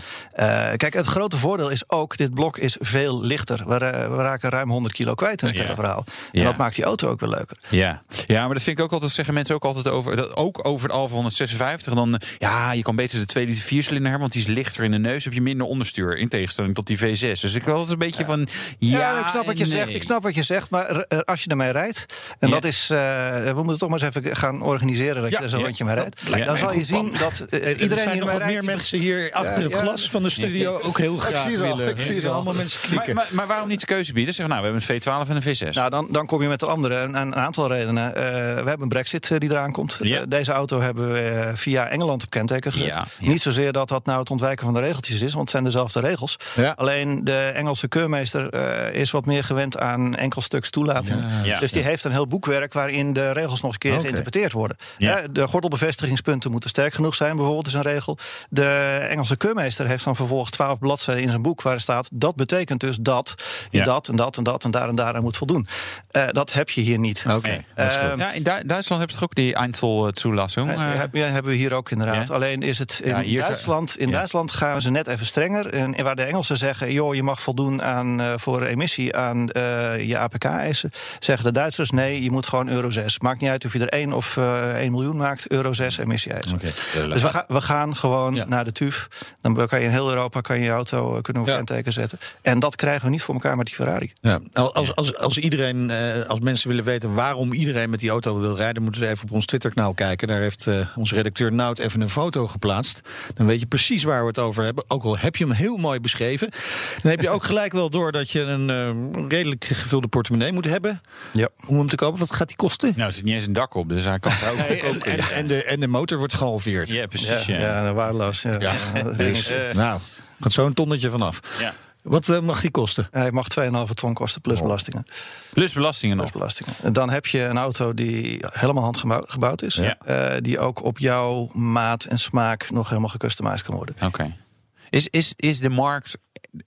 Kijk, het grote voordeel is ook, dit blok is veel lichter. We, we raken ruim 100 kilo kwijt in het Ja. verhaal. En Ja. dat maakt die auto ook weer leuker. Ja. ja, maar dat vind ik ook altijd, zeggen mensen ook altijd over, dat, ook over het Alfa 156. Dan, eh, ja, je kan beter de 2 liter 4 cilinder hebben, want die is lichter in de neus, heb je minder onderstuur, in tegenstelling tot die V6. Dus ik had altijd een beetje van, ja, Ja, ik snap wat je zegt. Ik snap wat je zegt. Maar eh, als je ermee rijdt. En Ja. dat is. eh, we moeten toch maar eens even gaan organiseren dat Ja, je er zo'n ja. rondje mee rijdt. Dan zal je zien dat eh, er iedereen zijn nog meer rijdt. mensen hier achter het ja. glas van de studio ook heel graag al, willen. ik zie Er ze allemaal mensen Maar, klikken. maar, maar waarom niet de keuze bieden? Zeg, nou, we hebben een V12 en een V6. Nou, dan, dan kom je met de andere. Een, een aantal redenen. Eh, we hebben een brexit eh, die eraan komt. Ja. Eh, deze auto hebben we via Engeland op kenteken gezet. Ja, ja. Niet zozeer dat dat nou het ontwijken van de regeltjes is, want het zijn dezelfde regels. Ja. Alleen de Engelse keurmeester eh, is wat meer gewend aan enkelstuks toelating. Ja. Dus die heeft een heel boekwerk waarin de regels nog eens een keer geïnterpreteerd worden. Ja. De gordelbevestigingspunten moeten sterk genoeg zijn, bijvoorbeeld, is een regel. De Engelse keurmeester heeft dan vervolgens twaalf bladzijden in zijn boek waar staat: dat betekent dus dat je Ja. dat en dat en dat en daar en daar aan moet voldoen. Eh, dat heb je hier niet. Oké, Eh, goed. ja, in Du- Duitsland hebben ze toch ook die Einzelzulassung? Eh, eh, heb- ja, hebben we hier ook inderdaad. Ja? Alleen is het in Ja, Duitsland. In ja. Duitsland gaan ze net even strenger. En, en waar de Engelsen zeggen: joh, je mag voldoen aan eh, voor emissie aan eh, je APK-eisen. Zeggen de Duitsers: nee, je moet gewoon euro 6. Maakt niet uit of je er 1 of eh 1 miljoen maakt, euro 6 emissie-eisen. Oké, Dus we, gaan we gaan gewoon Ja. naar de TUF. Dan kan je een heel Europa kan je je auto eh, kunnen op kenteken zetten. En dat krijgen we niet voor elkaar met die Ferrari. Ja, als, als, als, iedereen, eh, als mensen willen weten waarom iedereen met die auto wil rijden, moeten ze even op ons Twitter-kanaal kijken. Daar heeft eh, onze redacteur Nout even een foto geplaatst. Dan weet je precies waar we het over hebben. Ook al heb je hem heel mooi beschreven. Dan heb je ook gelijk wel door dat je een eh, redelijk gevulde portemonnee moet hebben. Ja. Om hem te kopen. Wat gaat die kosten? Nou, er zit niet eens een dak op, dus hij kan er ook Nee, en, ook en, en de, en de motor wordt gehalveerd. Ja, precies. Ja, Ja, waardeloos. Ja. Ja, Ja, dus, nou, gaat zo'n tonnetje vanaf. Ja. Wat eh, mag die kosten? Hij mag 2,5 ton kosten plus belastingen. Plus belastingen nog. Plus belastingen. En dan heb je een auto die helemaal handgebouwd is. Ja. eh, die ook op jouw maat en smaak nog helemaal gecustomized kan worden. Oké. Is, is, is de markt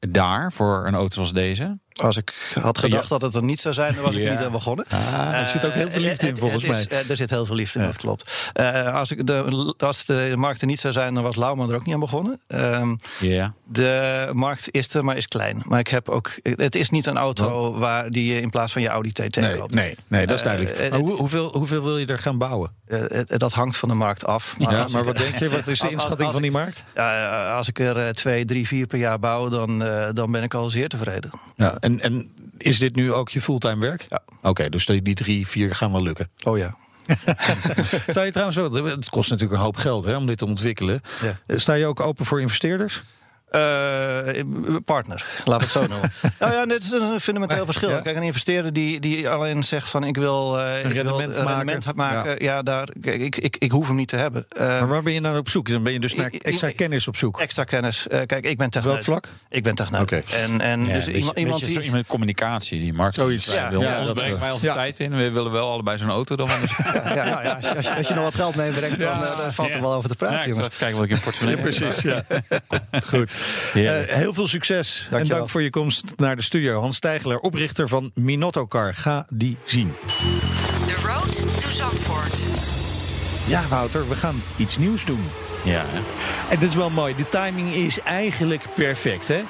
daar voor een auto zoals deze? Als ik had gedacht dat het er niet zou zijn, dan was ik Ja. niet aan begonnen. Ah, er zit ook heel veel Eh, liefde in, volgens is- mij. eh, er zit heel veel liefde in, dat klopt. Eh, als, ik de, als de markt er niet zou zijn, dan was Lauwman er ook niet aan begonnen. Ehm, Ja. de markt is er, maar is klein. Maar ik heb ook. Het is niet een auto waar die je in plaats van je Audi TT Nee, koopt. nee, nee, dat is Eh, duidelijk. eh, Maar hoe, hoeveel, hoeveel wil je er gaan bouwen? Eh, dat hangt van de markt af. ja, als maar ik- wat denk je? Wat is de als- inschatting als van die markt? Ja, als ik er eh, twee, drie, vier per jaar bouw, dan, eh, dan ben ik al zeer tevreden. Ja, en, en is dit nu ook je fulltime werk? Ja. Oké, dus die die drie, vier gaan wel lukken. Oh ja. Sta je trouwens het kost natuurlijk een hoop geld hè, om dit te ontwikkelen. Ja. Eh, Sta je ook open voor investeerders? Eh, partner, laat het zo noemen. nou ja, dit is een fundamenteel verschil. Ja. Kijk, een investeerder die, die alleen zegt van ik wil, eh, ik wil rendement een maken. rendement maken. Ja, daar, kijk, ik, ik, ik hoef hem niet te hebben. Eh, Maar waar ben je nou op zoek? Dan ben je dus naar extra kennis op zoek. extra kennis. Eh, kijk, ik ben techneut. Welk vlak? Ik ben techneut. Oké. En, en Ja, dus iemand, beetje- iemand die... zo met communicatie, die markt. Zoiets. Ja, ja, dat, brengt wij onze ja. tijd in. We willen wel allebei zo'n auto. Dan anders... Ja, ja, ja, als, je- als, je- als je nog wat geld meebrengt, dan, dan valt er wel over te Ja, praten, ik zal jongens. even kijken wat ik in portemonnee heb. Precies, ja. Goed. Eh, heel veel succes. En dank voor je komst naar de studio. Hans Stijgelaar, oprichter van Minotto Car. Ga die zien. The Road to Zandvoort. Ja, Wouter, we gaan iets nieuws doen. Ja, hè? En dat is wel mooi. De timing is eigenlijk perfect. Hè?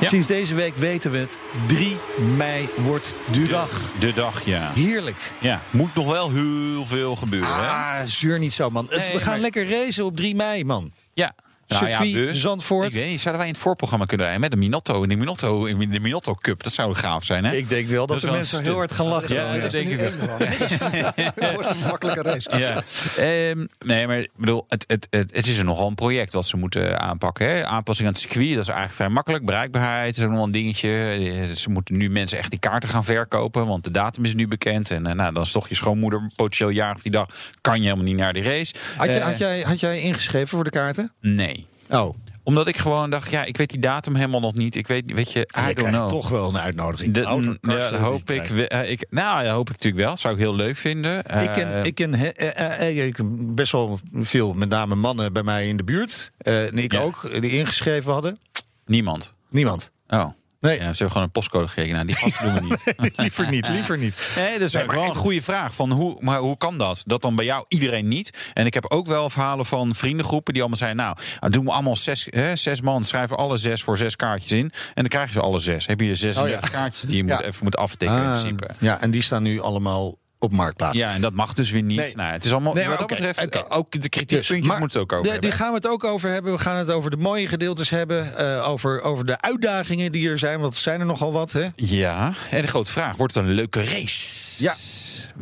Ja. Sinds deze week weten we het. 3 mei wordt de dag. De dag, ja. Heerlijk. ja. Moet nog wel heel veel gebeuren, hè? Ah, zuur niet zo, man. Het- Nee, we gaan maar- lekker racen op 3 mei, man. Ja. Nou ja, dus, Zandvoort. Ik weet niet, zouden wij in het voorprogramma kunnen rijden met de Minotto in de Minotto, in de Minotto Cup? Dat zou gaaf zijn, hè? Ik denk wel dat, Dat de wel mensen heel hard gaan lachen. Ja, dat denk ik wel. Het wordt een makkelijke race. Ja. Ehm, nee, maar ik bedoel, het, het, het, het is er nogal een project wat ze moeten aanpakken. Hè? Aanpassing aan het circuit, dat is eigenlijk vrij makkelijk. Bereikbaarheid is ook nog wel een dingetje. Eh, Ze moeten nu mensen echt die kaarten gaan verkopen, want de datum is nu bekend. En eh, nou, dan is toch je schoonmoeder potentieel jarig die dag. Kan je helemaal niet naar die race. Had, je, Eh, had, jij, had jij ingeschreven voor de kaarten? Nee. Oh, Omdat ik gewoon dacht, ja, ik weet die datum helemaal nog niet. Ik weet, weet je, I je don't know. toch wel een uitnodiging. De, ja, dat die hoop ik, we- eh, ik. Nou, dat hoop ik natuurlijk wel. Zou ik heel leuk vinden. Ik ken, Eh, ik ken he- eh, ik ken best wel veel, met name mannen bij mij in de buurt. En ik Ja. ook, die ingeschreven hadden. Niemand. Niemand. Oh. Nee, Ja, ze hebben gewoon een postcode gekregen. Nou, die gasten doen we niet. liever niet, liever niet. Nee, dat is Nee, wel een goede vraag. Van hoe, maar hoe kan dat? Dat dan bij jou iedereen niet. En ik heb ook wel verhalen van vriendengroepen die allemaal zeiden... nou, dan doen we allemaal zes, hè, zes man, schrijven alle zes voor zes kaartjes in. En dan krijgen ze alle zes. Heb je 36 Oh ja. kaartjes die je Ja. moet, even moet aftikken in Ah, principe. ja, en die staan nu allemaal op marktplaats. Ja, en dat mag dus weer niet. Nee. Nou, het is allemaal, Nee, wat dat oké, betreft, oké. ook de kritiekpuntjes Dus, maar moeten ook over de- Die hebben. gaan we het ook over hebben. We gaan het over de mooie gedeeltes hebben. eh, over, over de uitdagingen die er zijn. Want er zijn er nogal wat. Hè? Ja, en de grote vraag, wordt het een leuke race? Ja.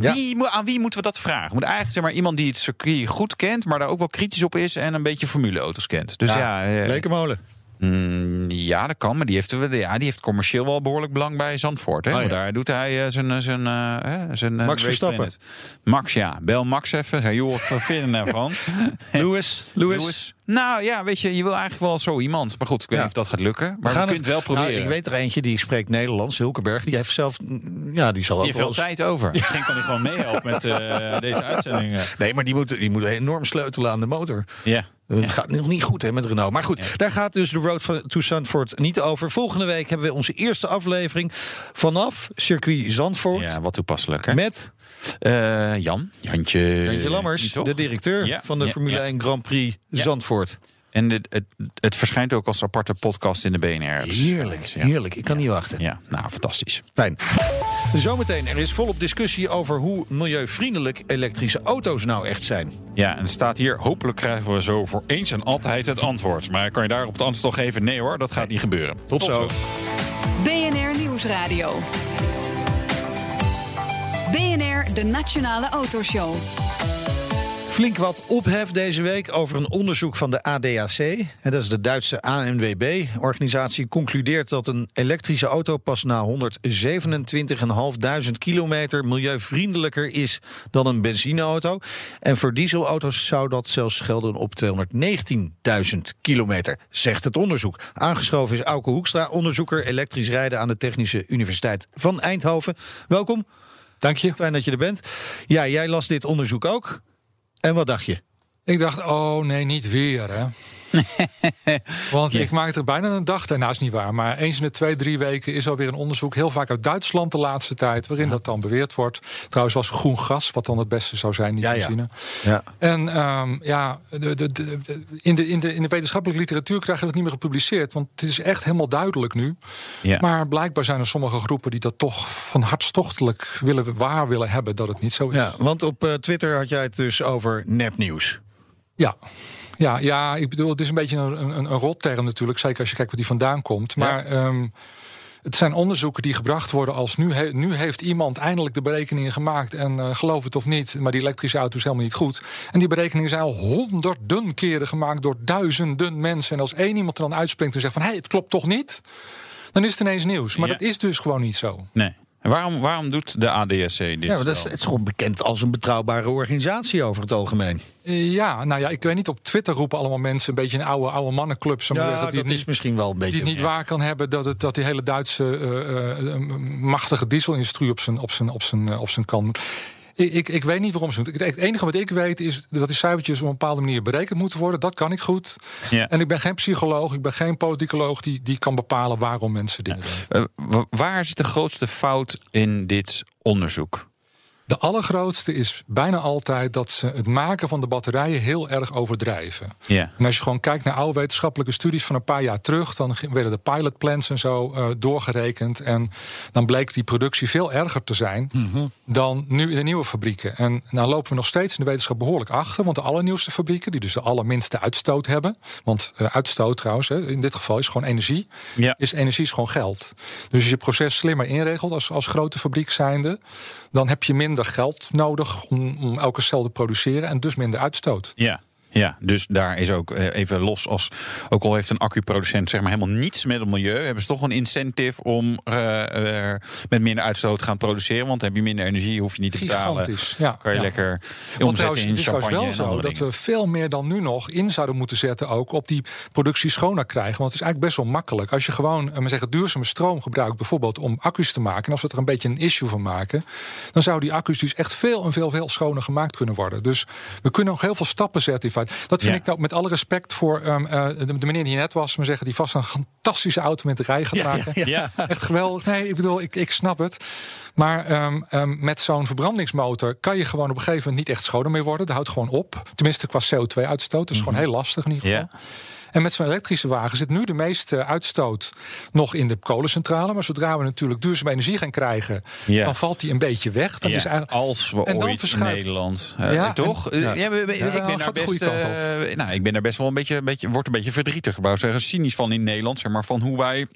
Ja. Wie, aan wie moeten we dat vragen? Moet eigenlijk zeg maar, iemand die het circuit goed kent, maar daar ook wel kritisch op is en een beetje formuleauto's kent. Dus ja, eh, Lekenmolen. Mm, ja, dat kan, maar die heeft, ja, die heeft commercieel wel behoorlijk belang bij Zandvoort. Hè? Oh, ja. Daar doet hij eh, zijn, zijn, eh, hè, zijn eh, Max race Verstappen. planet. Max, ja, bel Max even. Zeg, joh, wat vind je er nou van? Lewis. Lewis. Lewis. Nou ja, weet je, je wil eigenlijk wel zo iemand. Maar goed, ik weet Ja. niet of dat gaat lukken. Maar we, gaan kunnen het wel proberen. Nou, ik weet er eentje die spreekt Nederlands, Hulkenberg. Die heeft zelf. Ja, die zal ook Je veel eens- tijd over. Misschien kan hij gewoon meehelpen met eh, deze uitzendingen. Nee, maar die moet, die moet enorm sleutelen aan de motor. Ja. Het gaat nog niet goed hè, met Renault. Maar goed, daar gaat dus de Road van- to Zandvoort niet over. Volgende week hebben we onze eerste aflevering vanaf circuit Zandvoort. Ja, wat toepasselijk. Hè? Met Eh, Jan. Jantje. Jantje Lammers, de directeur Ja, van de ja, Formule ja. 1 Grand Prix Zandvoort. En het, het, het verschijnt ook als aparte podcast in de BNR. Heerlijk, ja. heerlijk. Ik kan niet wachten. Ja, nou, fantastisch. Fijn. Zometeen, er is volop discussie over hoe milieuvriendelijk elektrische auto's nou echt zijn. Ja, en er staat hier, hopelijk krijgen we zo voor eens en altijd het antwoord. Maar kan je daarop het antwoord toch geven? Nee hoor, dat gaat niet gebeuren. Tot, zo. BNR Nieuwsradio. De Nationale Autoshow. Flink wat ophef deze week over een onderzoek van de ADAC. Dat is de Duitse ANWB-organisatie. Concludeert dat een elektrische auto pas na 127.500 kilometer milieuvriendelijker is dan een benzineauto. En voor dieselauto's zou dat zelfs gelden op 219.000 kilometer, zegt het onderzoek. Aangeschoven is Auke Hoekstra, onderzoeker elektrisch rijden aan de Technische Universiteit van Eindhoven. Welkom. Dank je. Fijn dat je er bent. Ja, jij las dit onderzoek ook. En wat dacht je? Ik dacht, oh nee, niet weer hè. Want ik maakte er bijna een dag, is niet waar, maar eens in de twee, drie weken is alweer een onderzoek, heel vaak uit Duitsland de laatste tijd, waarin dat dan beweerd wordt. Trouwens was groen gas, wat dan het beste zou zijn, die Ja, benzine. Ja. En ehm, ja, de, de, in, de, in, de, in de wetenschappelijke literatuur krijg je dat niet meer gepubliceerd, want het is echt helemaal duidelijk nu. Ja. Maar blijkbaar zijn er sommige groepen die dat toch van hartstochtelijk willen, waar willen hebben dat het niet zo is. Ja, want op eh, Twitter had jij het dus over nepnieuws. Ja. Ja, ja, ik bedoel, het is een beetje een, een, een rotterm natuurlijk. Zeker als je kijkt waar die vandaan komt. Maar ehm, het zijn onderzoeken die gebracht worden als... nu, he- nu heeft iemand eindelijk de berekeningen gemaakt... en eh, geloof het of niet, maar die elektrische auto is helemaal niet goed. En die berekeningen zijn al honderden keren gemaakt... door duizenden mensen. En als één iemand er dan uitspringt en zegt van... hé, hey, het klopt toch niet? Dan is het ineens nieuws. Maar Ja. dat is dus gewoon niet zo. Nee. En waarom, waarom doet de ADSC dit? Ja, dat is, het is gewoon bekend als een betrouwbare organisatie over het algemeen. Eh, Ja, nou ja, ik weet niet. Op Twitter roepen allemaal mensen een beetje een oude, oude mannenclub. maar Ja, dat is misschien wel een beetje... die het niet ja. waar kan hebben dat, het, dat die hele Duitse eh, eh, machtige dieselindustrie op zijn, op zijn, op zijn, op zijn kant moet. Ik, ik, ik weet niet waarom ze doen. Het enige wat ik weet is dat die cijfertjes op een bepaalde manier berekend moeten worden. Dat kan ik goed. Ja. En ik ben geen psycholoog, ik ben geen politicoloog die, die kan bepalen waarom mensen dingen doen. Eh, wa- waar zit de grootste fout in dit onderzoek? De allergrootste is bijna altijd dat ze het maken van de batterijen heel erg overdrijven. Ja. En als je gewoon kijkt naar oude wetenschappelijke studies van een paar jaar terug, dan werden de pilotplans en zo eh, doorgerekend. En dan bleek die productie veel erger te zijn dan nu in de nieuwe fabrieken. En nou lopen we nog steeds in de wetenschap behoorlijk achter. Want de allernieuwste fabrieken, die dus de allerminste uitstoot hebben. Want eh, uitstoot trouwens, hè, in dit geval is gewoon energie. Is energie is gewoon geld. Dus als je proces slimmer inregelt als, als grote fabriek zijnde, dan heb je minder geld nodig om, om elke cel te produceren en dus minder uitstoot. Ja. Ja, dus daar is ook eh, even los als. Ook al heeft een accuproducent zeg maar helemaal niets met het milieu, hebben ze toch een incentive om eh, eh, met minder uitstoot te gaan produceren. Want dan heb je minder energie, hoef je niet te betalen. Ja, Kan je ja. lekker Want omzetten trouwens, in het is trouwens champagne wel zo dat we veel meer dan nu nog in zouden moeten zetten ook op die productie schoner krijgen. Want het is eigenlijk best wel makkelijk. Als je gewoon maar zeggen, duurzame stroom gebruikt, bijvoorbeeld om accu's te maken. En als we er een beetje een issue van maken, dan zouden die accu's dus echt veel en veel, veel schoner gemaakt kunnen worden. Dus we kunnen nog heel veel stappen zetten. in Dat vind Ja. ik nou met alle respect voor ehm, eh, de, de meneer die net was, maar zeggen, die vast een fantastische auto met de rij gaat maken. Ja. Echt geweldig. Nee, ik bedoel, ik, ik snap het. Maar ehm, ehm, met zo'n verbrandingsmotor kan je gewoon op een gegeven moment niet echt schoner meer worden. Dat houdt gewoon op. Tenminste, qua CO2-uitstoot. Dat is gewoon heel lastig in ieder geval. En met zo'n elektrische wagen zit nu de meeste uitstoot nog in de kolencentrale. Maar zodra we natuurlijk duurzame energie gaan krijgen, Ja. dan valt die een beetje weg. Dan Ja, is eigenlijk... als we en ooit in Nederland, eh, Ja, toch? en- Eh, ja, ik ben daar best, eh, nou, ik ben daar best wel een beetje, een beetje, word een beetje verdrietig, wou zeggen, cynisch van in Nederland, zeg maar, van hoe wij,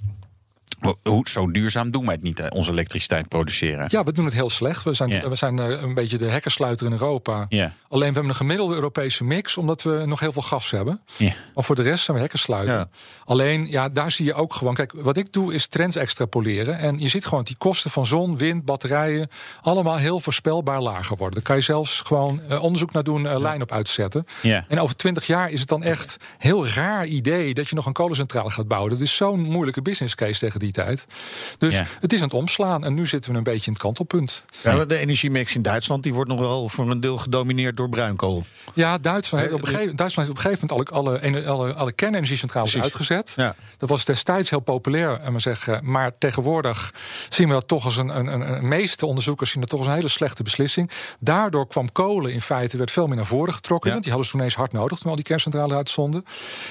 zo duurzaam doen wij het niet, onze elektriciteit produceren. Ja, we doen het heel slecht. We zijn, we zijn eh, een beetje de hekkersluiter in Europa. Alleen we hebben een gemiddelde Europese mix, omdat we nog heel veel gas hebben. Ja. Maar voor de rest zijn we hekkersluiter. Ja. Alleen, ja, daar zie je ook gewoon. Kijk, wat ik doe is trends extrapoleren. En je ziet gewoon dat die kosten van zon, wind, batterijen. allemaal heel voorspelbaar lager worden. Daar kan je zelfs gewoon eh, onderzoek naar doen, eh, lijn op uitzetten. En over twintig jaar is het dan echt heel raar idee dat je nog een kolencentrale gaat bouwen. Dat is zo'n moeilijke business case tegen die tijd. Dus Ja. het is aan het omslaan. En nu zitten we een beetje in het kantelpunt. Ja, de energiemix in Duitsland die wordt nog wel voor een deel gedomineerd door bruinkool. Ja, Duitsland heeft op een gegeven, Duitsland heeft op een gegeven moment alle, alle, alle, alle kernenergiecentrales Precies. uitgezet. Ja. Dat was destijds heel populair, en maar, zeggen, maar tegenwoordig zien we dat toch als een, een, een, een meeste onderzoekers zien dat toch als een hele slechte beslissing. Daardoor kwam kolen in feite werd veel meer naar voren getrokken. Ja. Want die hadden ze toen eens hard nodig toen al die kerncentrales uitstonden.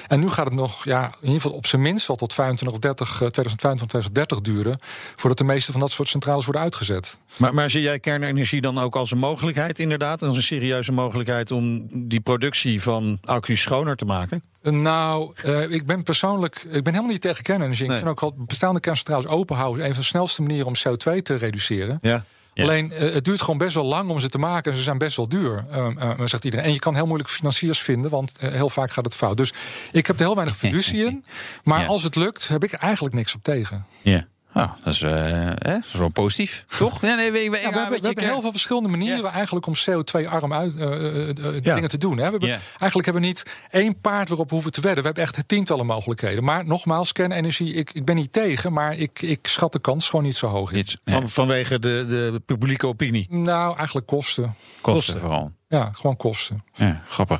En nu gaat het nog, ja, in ieder geval op zijn minst wel tot 25 of 30, eh, 2025 van 2030 duren voordat de meeste van dat soort centrales worden uitgezet. Maar, maar zie jij kernenergie dan ook als een mogelijkheid, inderdaad? Als een serieuze mogelijkheid om die productie van accu's schoner te maken? Nou, uh, ik ben persoonlijk. Ik ben helemaal niet tegen kernenergie. Nee. Ik vind ook al bestaande kerncentrales openhouden een van de snelste manieren om CO2 te reduceren. Ja. Ja. Alleen uh, het duurt gewoon best wel lang om ze te maken. En ze zijn best wel duur, uh, uh, zegt iedereen. En je kan heel moeilijk financiers vinden, want heel vaak gaat het fout. Dus ik heb er heel weinig fiducie in. Maar ja. als het lukt, heb ik eigenlijk niks op tegen. Ja. Nou, dat is, uh, dat is wel positief, toch? Ja, nee, we, we, ja, we, hebben, we hebben heel veel verschillende manieren ja. eigenlijk om CO2-arm uit uh, uh, ja. dingen te doen. Hè. We hebben, Eigenlijk hebben we niet één paard waarop we hoeven te wedden. We hebben echt tientallen mogelijkheden. Maar nogmaals, kernenergie, ik, ik ben niet tegen, maar ik, ik schat de kans gewoon niet zo hoog in. Van, vanwege de, de publieke opinie? Nou, eigenlijk kosten. Kosten, kosten. vooral. Ja, gewoon kosten. Ja, grappig.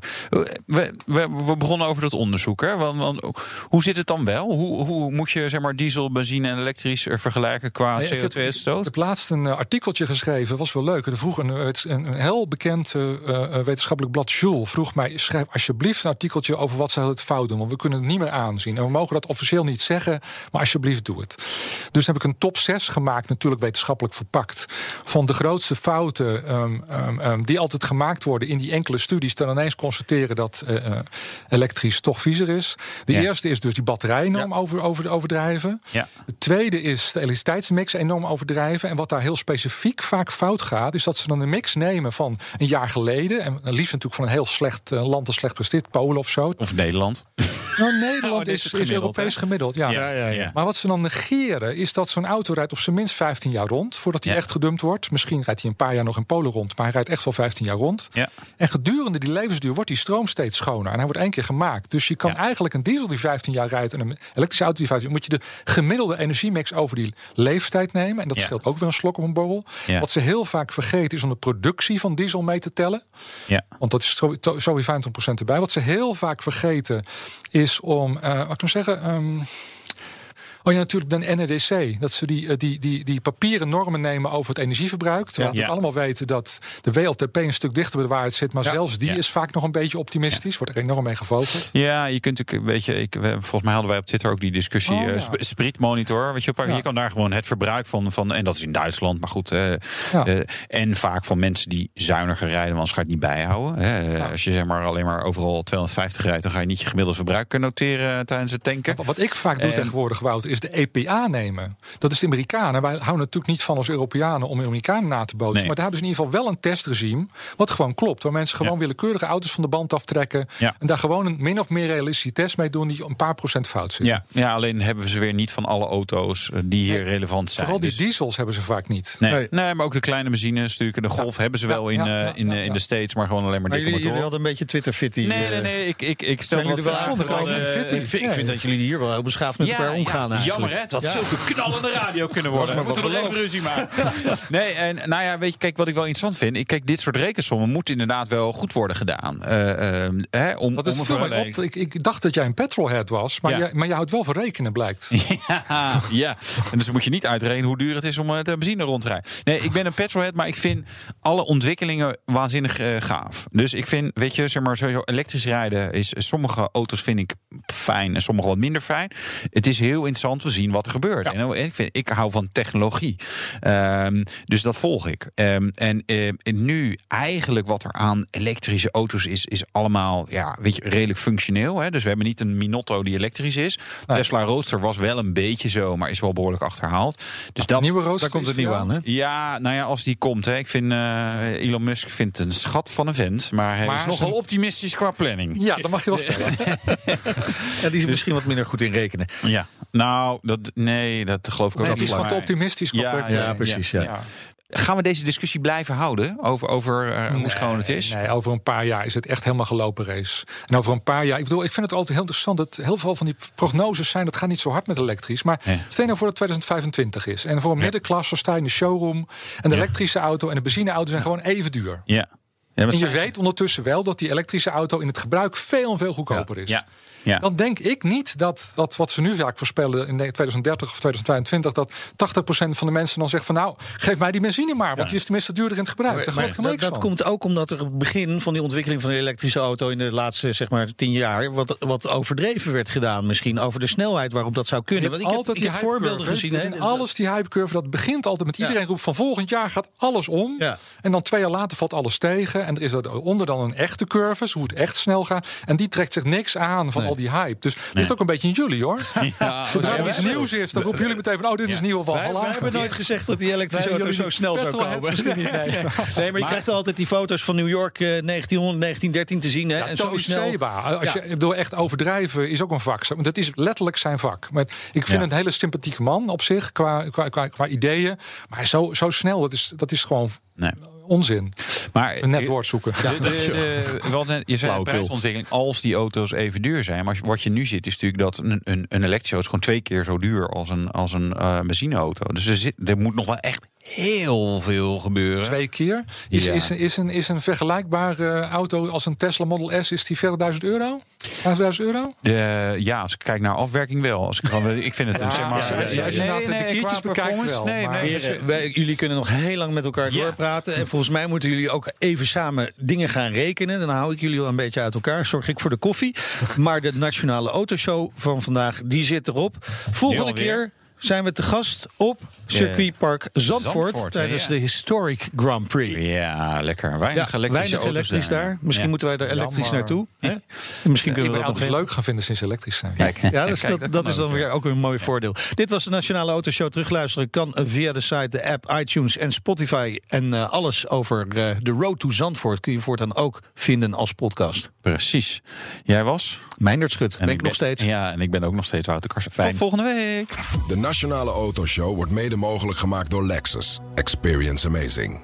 We, we, we begonnen over dat onderzoek. Hè? Want, want, hoe zit het dan wel? Hoe, hoe moet je zeg maar, diesel, benzine en elektrisch vergelijken qua nee, CO2-uitstoot? Ik heb laatst een artikeltje geschreven, was wel leuk. Er vroeg een, een, heel bekend uh, wetenschappelijk blad, Jules, vroeg mij: schrijf alsjeblieft een artikeltje over wat ze het fout doen. Want we kunnen het niet meer aanzien. En we mogen dat officieel niet zeggen, maar alsjeblieft doe het. Dus heb ik een top 6 gemaakt, natuurlijk wetenschappelijk verpakt, van de grootste fouten um, um, um, die altijd gemaakt worden in die enkele studies, dan ineens constateren dat uh, elektrisch toch viezer is. De ja. eerste is dus die batterij enorm ja. over, over, overdrijven. Ja. De tweede is de elektriciteitsmix enorm overdrijven. En wat daar heel specifiek vaak fout gaat, is dat ze dan een mix nemen van een jaar geleden. En liefst natuurlijk van een heel slecht uh, land dat slecht presteert, Polen of zo. Of Nederland. Nou, Nederland oh, is, is, is Europees hè? gemiddeld. Ja. Ja, ja, ja. Maar wat ze dan negeren, is dat zo'n auto rijdt op zijn minst 15 jaar rond voordat hij echt gedumpt wordt. Misschien rijdt hij een paar jaar nog in Polen rond, maar hij rijdt echt wel 15 jaar rond. Ja. En gedurende die levensduur wordt die stroom steeds schoner. En hij wordt één keer gemaakt. Dus je kan ja. eigenlijk een diesel die 15 jaar rijdt en een elektrische auto die 15 jaar... moet je de gemiddelde energiemix over die leeftijd nemen. En dat ja. scheelt ook weer een slok op een borrel. Ja. Wat ze heel vaak vergeten is om de productie van diesel mee te tellen. Ja. Want dat is weer 25% erbij. Wat ze heel vaak vergeten is om, uh, wat ik nou zeggen... Um, Oh ja, natuurlijk de NEDC. Dat ze die, die, die, die papieren normen nemen over het energieverbruik. Terwijl we ja. allemaal weten dat de WLTP een stuk dichter bij de waarheid zit. Maar ja. zelfs die is vaak nog een beetje optimistisch. Wordt er enorm mee gefocust. Ja, je kunt natuurlijk, weet je, ik, volgens mij hadden wij op Twitter ook die discussie. Oh, uh, Sprietmonitor. Weet je, je kan daar gewoon het verbruik van, van. En dat is in Duitsland, maar goed. Uh, uh, en vaak van mensen die zuiniger rijden, want anders ga je het niet bijhouden. Hè. Als je zeg maar alleen maar overal 250 rijdt, dan ga je niet je gemiddelde verbruik kunnen noteren tijdens het tanken. Wat ik vaak doe tegenwoordig, Wout, is de EPA nemen. Dat is de Amerikanen. Wij houden natuurlijk niet van als Europeanen om Amerikanen na te bootsen. Nee. Maar daar hebben ze in ieder geval wel een testregime. Wat gewoon klopt. Waar mensen gewoon ja. willekeurige auto's van de band aftrekken. Ja. En daar gewoon een min of meer realistische test mee doen. die een paar procent fout zit. Ja, ja alleen hebben we ze weer niet van alle auto's die hier nee. relevant zijn. Vooral die dus... diesels hebben ze vaak niet. Nee. Nee. nee, maar ook de kleine machines. Natuurlijk, de Golf hebben ze wel in, uh, in, in de States. Maar gewoon alleen maar, maar dikke jullie, motoren. jullie hadden een beetje Twitter-fitty. Nee, nee, nee. Ik, ik, ik stel jullie wel ik, ik vind dat jullie hier wel heel beschaafd met elkaar omgaan. Jammer hè, dat zulke knallende radio kunnen worden. Maar moeten we nog even ruzie maken. nee, en nou ja, weet je, kijk, wat ik wel interessant vind. Ik, kijk, dit soort rekensommen moeten inderdaad wel goed worden gedaan. Uh, uh, hè, om, Wat is om op, ik, ik dacht dat jij een petrolhead was, maar, ja. jij, maar je houdt wel van rekenen, blijkt. ja, ja, en dus moet je niet uitrekenen hoe duur het is om de benzine rond te rijden. Nee, ik ben een petrolhead, maar ik vind alle ontwikkelingen waanzinnig uh, gaaf. Dus ik vind, weet je, zeg maar, sowieso elektrisch rijden is sommige auto's vind ik fijn en sommige wat minder fijn. Het is heel interessant te zien wat er gebeurt. Ja. En ik, vind, ik hou van technologie. Um, dus dat volg ik. Um, en, uh, en nu eigenlijk wat er aan elektrische auto's is, is allemaal ja, weet je, redelijk functioneel. Hè? Dus we hebben niet een Minotto die elektrisch is. Nee. Tesla Roadster was wel een beetje zo, maar is wel behoorlijk achterhaald. Dus ja, dat, nieuwe Roadster daar komt het nieuw aan, hè? Ja, nou ja, als die komt. Hè. Ik vind uh, Elon Musk vindt een schat van een vent, maar hij maar is nogal optimistisch qua planning. Ja, dat mag je wel stellen. ja, die is misschien wat minder goed in rekenen. Ja, nou, dat, nee, dat geloof ik ook niet. Die is wat optimistisch. Ja, ja, ja, precies. Ja. ja. Gaan we deze discussie blijven houden over, over uh, hoe nee, schoon het is? Nee, over een paar jaar is het echt helemaal gelopen race. En over een paar jaar, ik bedoel, ik vind het altijd heel interessant dat heel veel van die prognoses zijn, dat gaat niet zo hard met elektrisch. Maar nee. stel nou voor dat 2025 is. En voor een ja. middenklasse sta je in de showroom. En de ja. elektrische auto en de benzineauto zijn gewoon even duur. Ja. Ja, en je weet ondertussen wel dat die elektrische auto in het gebruik veel en veel goedkoper is. Ja. Ja. dan denk ik niet dat, dat wat ze nu vaak voorspellen in 2030 of 2022, dat 80% van de mensen dan zegt van nou, geef mij die benzine maar, want die is tenminste duurder in het gebruik. Ik dat, komt ook omdat er het begin van die ontwikkeling van de elektrische auto in de laatste zeg maar tien jaar wat, wat overdreven werd gedaan, misschien over de snelheid waarop dat zou kunnen. Want ik heb, altijd ik heb die voorbeelden hypecurve, gezien. In alles die hypecurve, dat begint altijd met iedereen roept van volgend jaar gaat alles om. Ja. En dan twee jaar later valt alles tegen. En er is eronder dan een echte curve, zo hoe het echt snel gaat. En die trekt zich niks aan van Nee. al die hype. Dus dat is ook een beetje in jullie hoor. Ja, Zodra Ja, er iets nieuws is, dan roepen jullie meteen van oh, dit is nieuw van Wij, wij hebben nooit gezegd dat die elektrische auto zo snel zou komen. nee. nee, maar je krijgt altijd die foto's van New York eh, 1900, 1913 te zien. Hè, en zo snel. Als Ja. je, bedoel, echt overdrijven is ook een vak. Want het is letterlijk zijn vak. Maar ik vind een hele sympathieke man op zich, qua, qua, qua, qua ideeën. Maar zo, zo snel, dat is, dat is gewoon Nee. Onzin. Maar Een net woord zoeken. De, de, de, wel net- je zei prijsontwikkeling als die auto's even duur zijn. Maar wat je nu ziet is natuurlijk dat een, een, een elektrische auto is gewoon twee keer zo duur als een, als een eh, benzineauto. Dus er, zit, er moet nog wel echt heel veel gebeuren. Twee keer. Is, Ja. is, is, een, is een vergelijkbare auto als een Tesla Model S, is die verder 1000 euro? 5000 euro? De, ja, als ik kijk naar afwerking wel. Als ik, gewoon- ik vind het een, Ja, zeg maar... ja, ja, ja, als je nou de kiertjes bekijkt wel, Nee, maar- nee, wij- jullie kunnen nog heel lang met elkaar Ja. doorpraten. En volgens mij moeten jullie ook even samen dingen gaan rekenen. Dan hou ik jullie wel een beetje uit elkaar. Zorg ik voor de koffie. Maar de Nationale Autoshow van vandaag, die zit erop. Volgende keer zijn we te gast op circuitpark Zandvoort. Zandvoort, tijdens ja. de Historic Grand Prix. Ja, lekker. Weinig Ja, elektrische weinig auto's elektrisch daar. Misschien Ja. moeten wij er elektrisch Jammer. naartoe. Hè? Misschien kunnen we dat nog leuk gaan vinden sinds ze elektrisch zijn. Kijk, Ja, dus kijk, dat, dat is dan weer ook een mooi voordeel. Dit was de Nationale Autoshow. Terugluisteren kan via de site, de app, iTunes en Spotify. En eh, alles over eh, de Road to Zandvoort kun je voortaan ook vinden als podcast. Precies. Jij was? Meindert Schut, En ben ik nog steeds. Ja, en ik ben ook nog steeds Wouter Karsen. Fijn. Tot volgende week. De Nationale Autoshow wordt mede mogelijk gemaakt door Lexus. Experience amazing.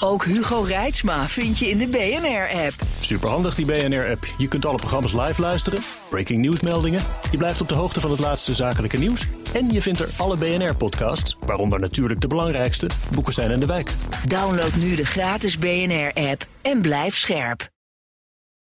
Ook Hugo Reitsma vind je in de BNR-app. Superhandig die BNR-app. Je kunt alle programma's live luisteren, breaking nieuwsmeldingen. Je blijft op de hoogte van het laatste zakelijke nieuws. En je vindt er alle BNR-podcasts, waaronder natuurlijk de belangrijkste, Boeken zijn in de wijk. Download nu de gratis BNR-app en blijf scherp.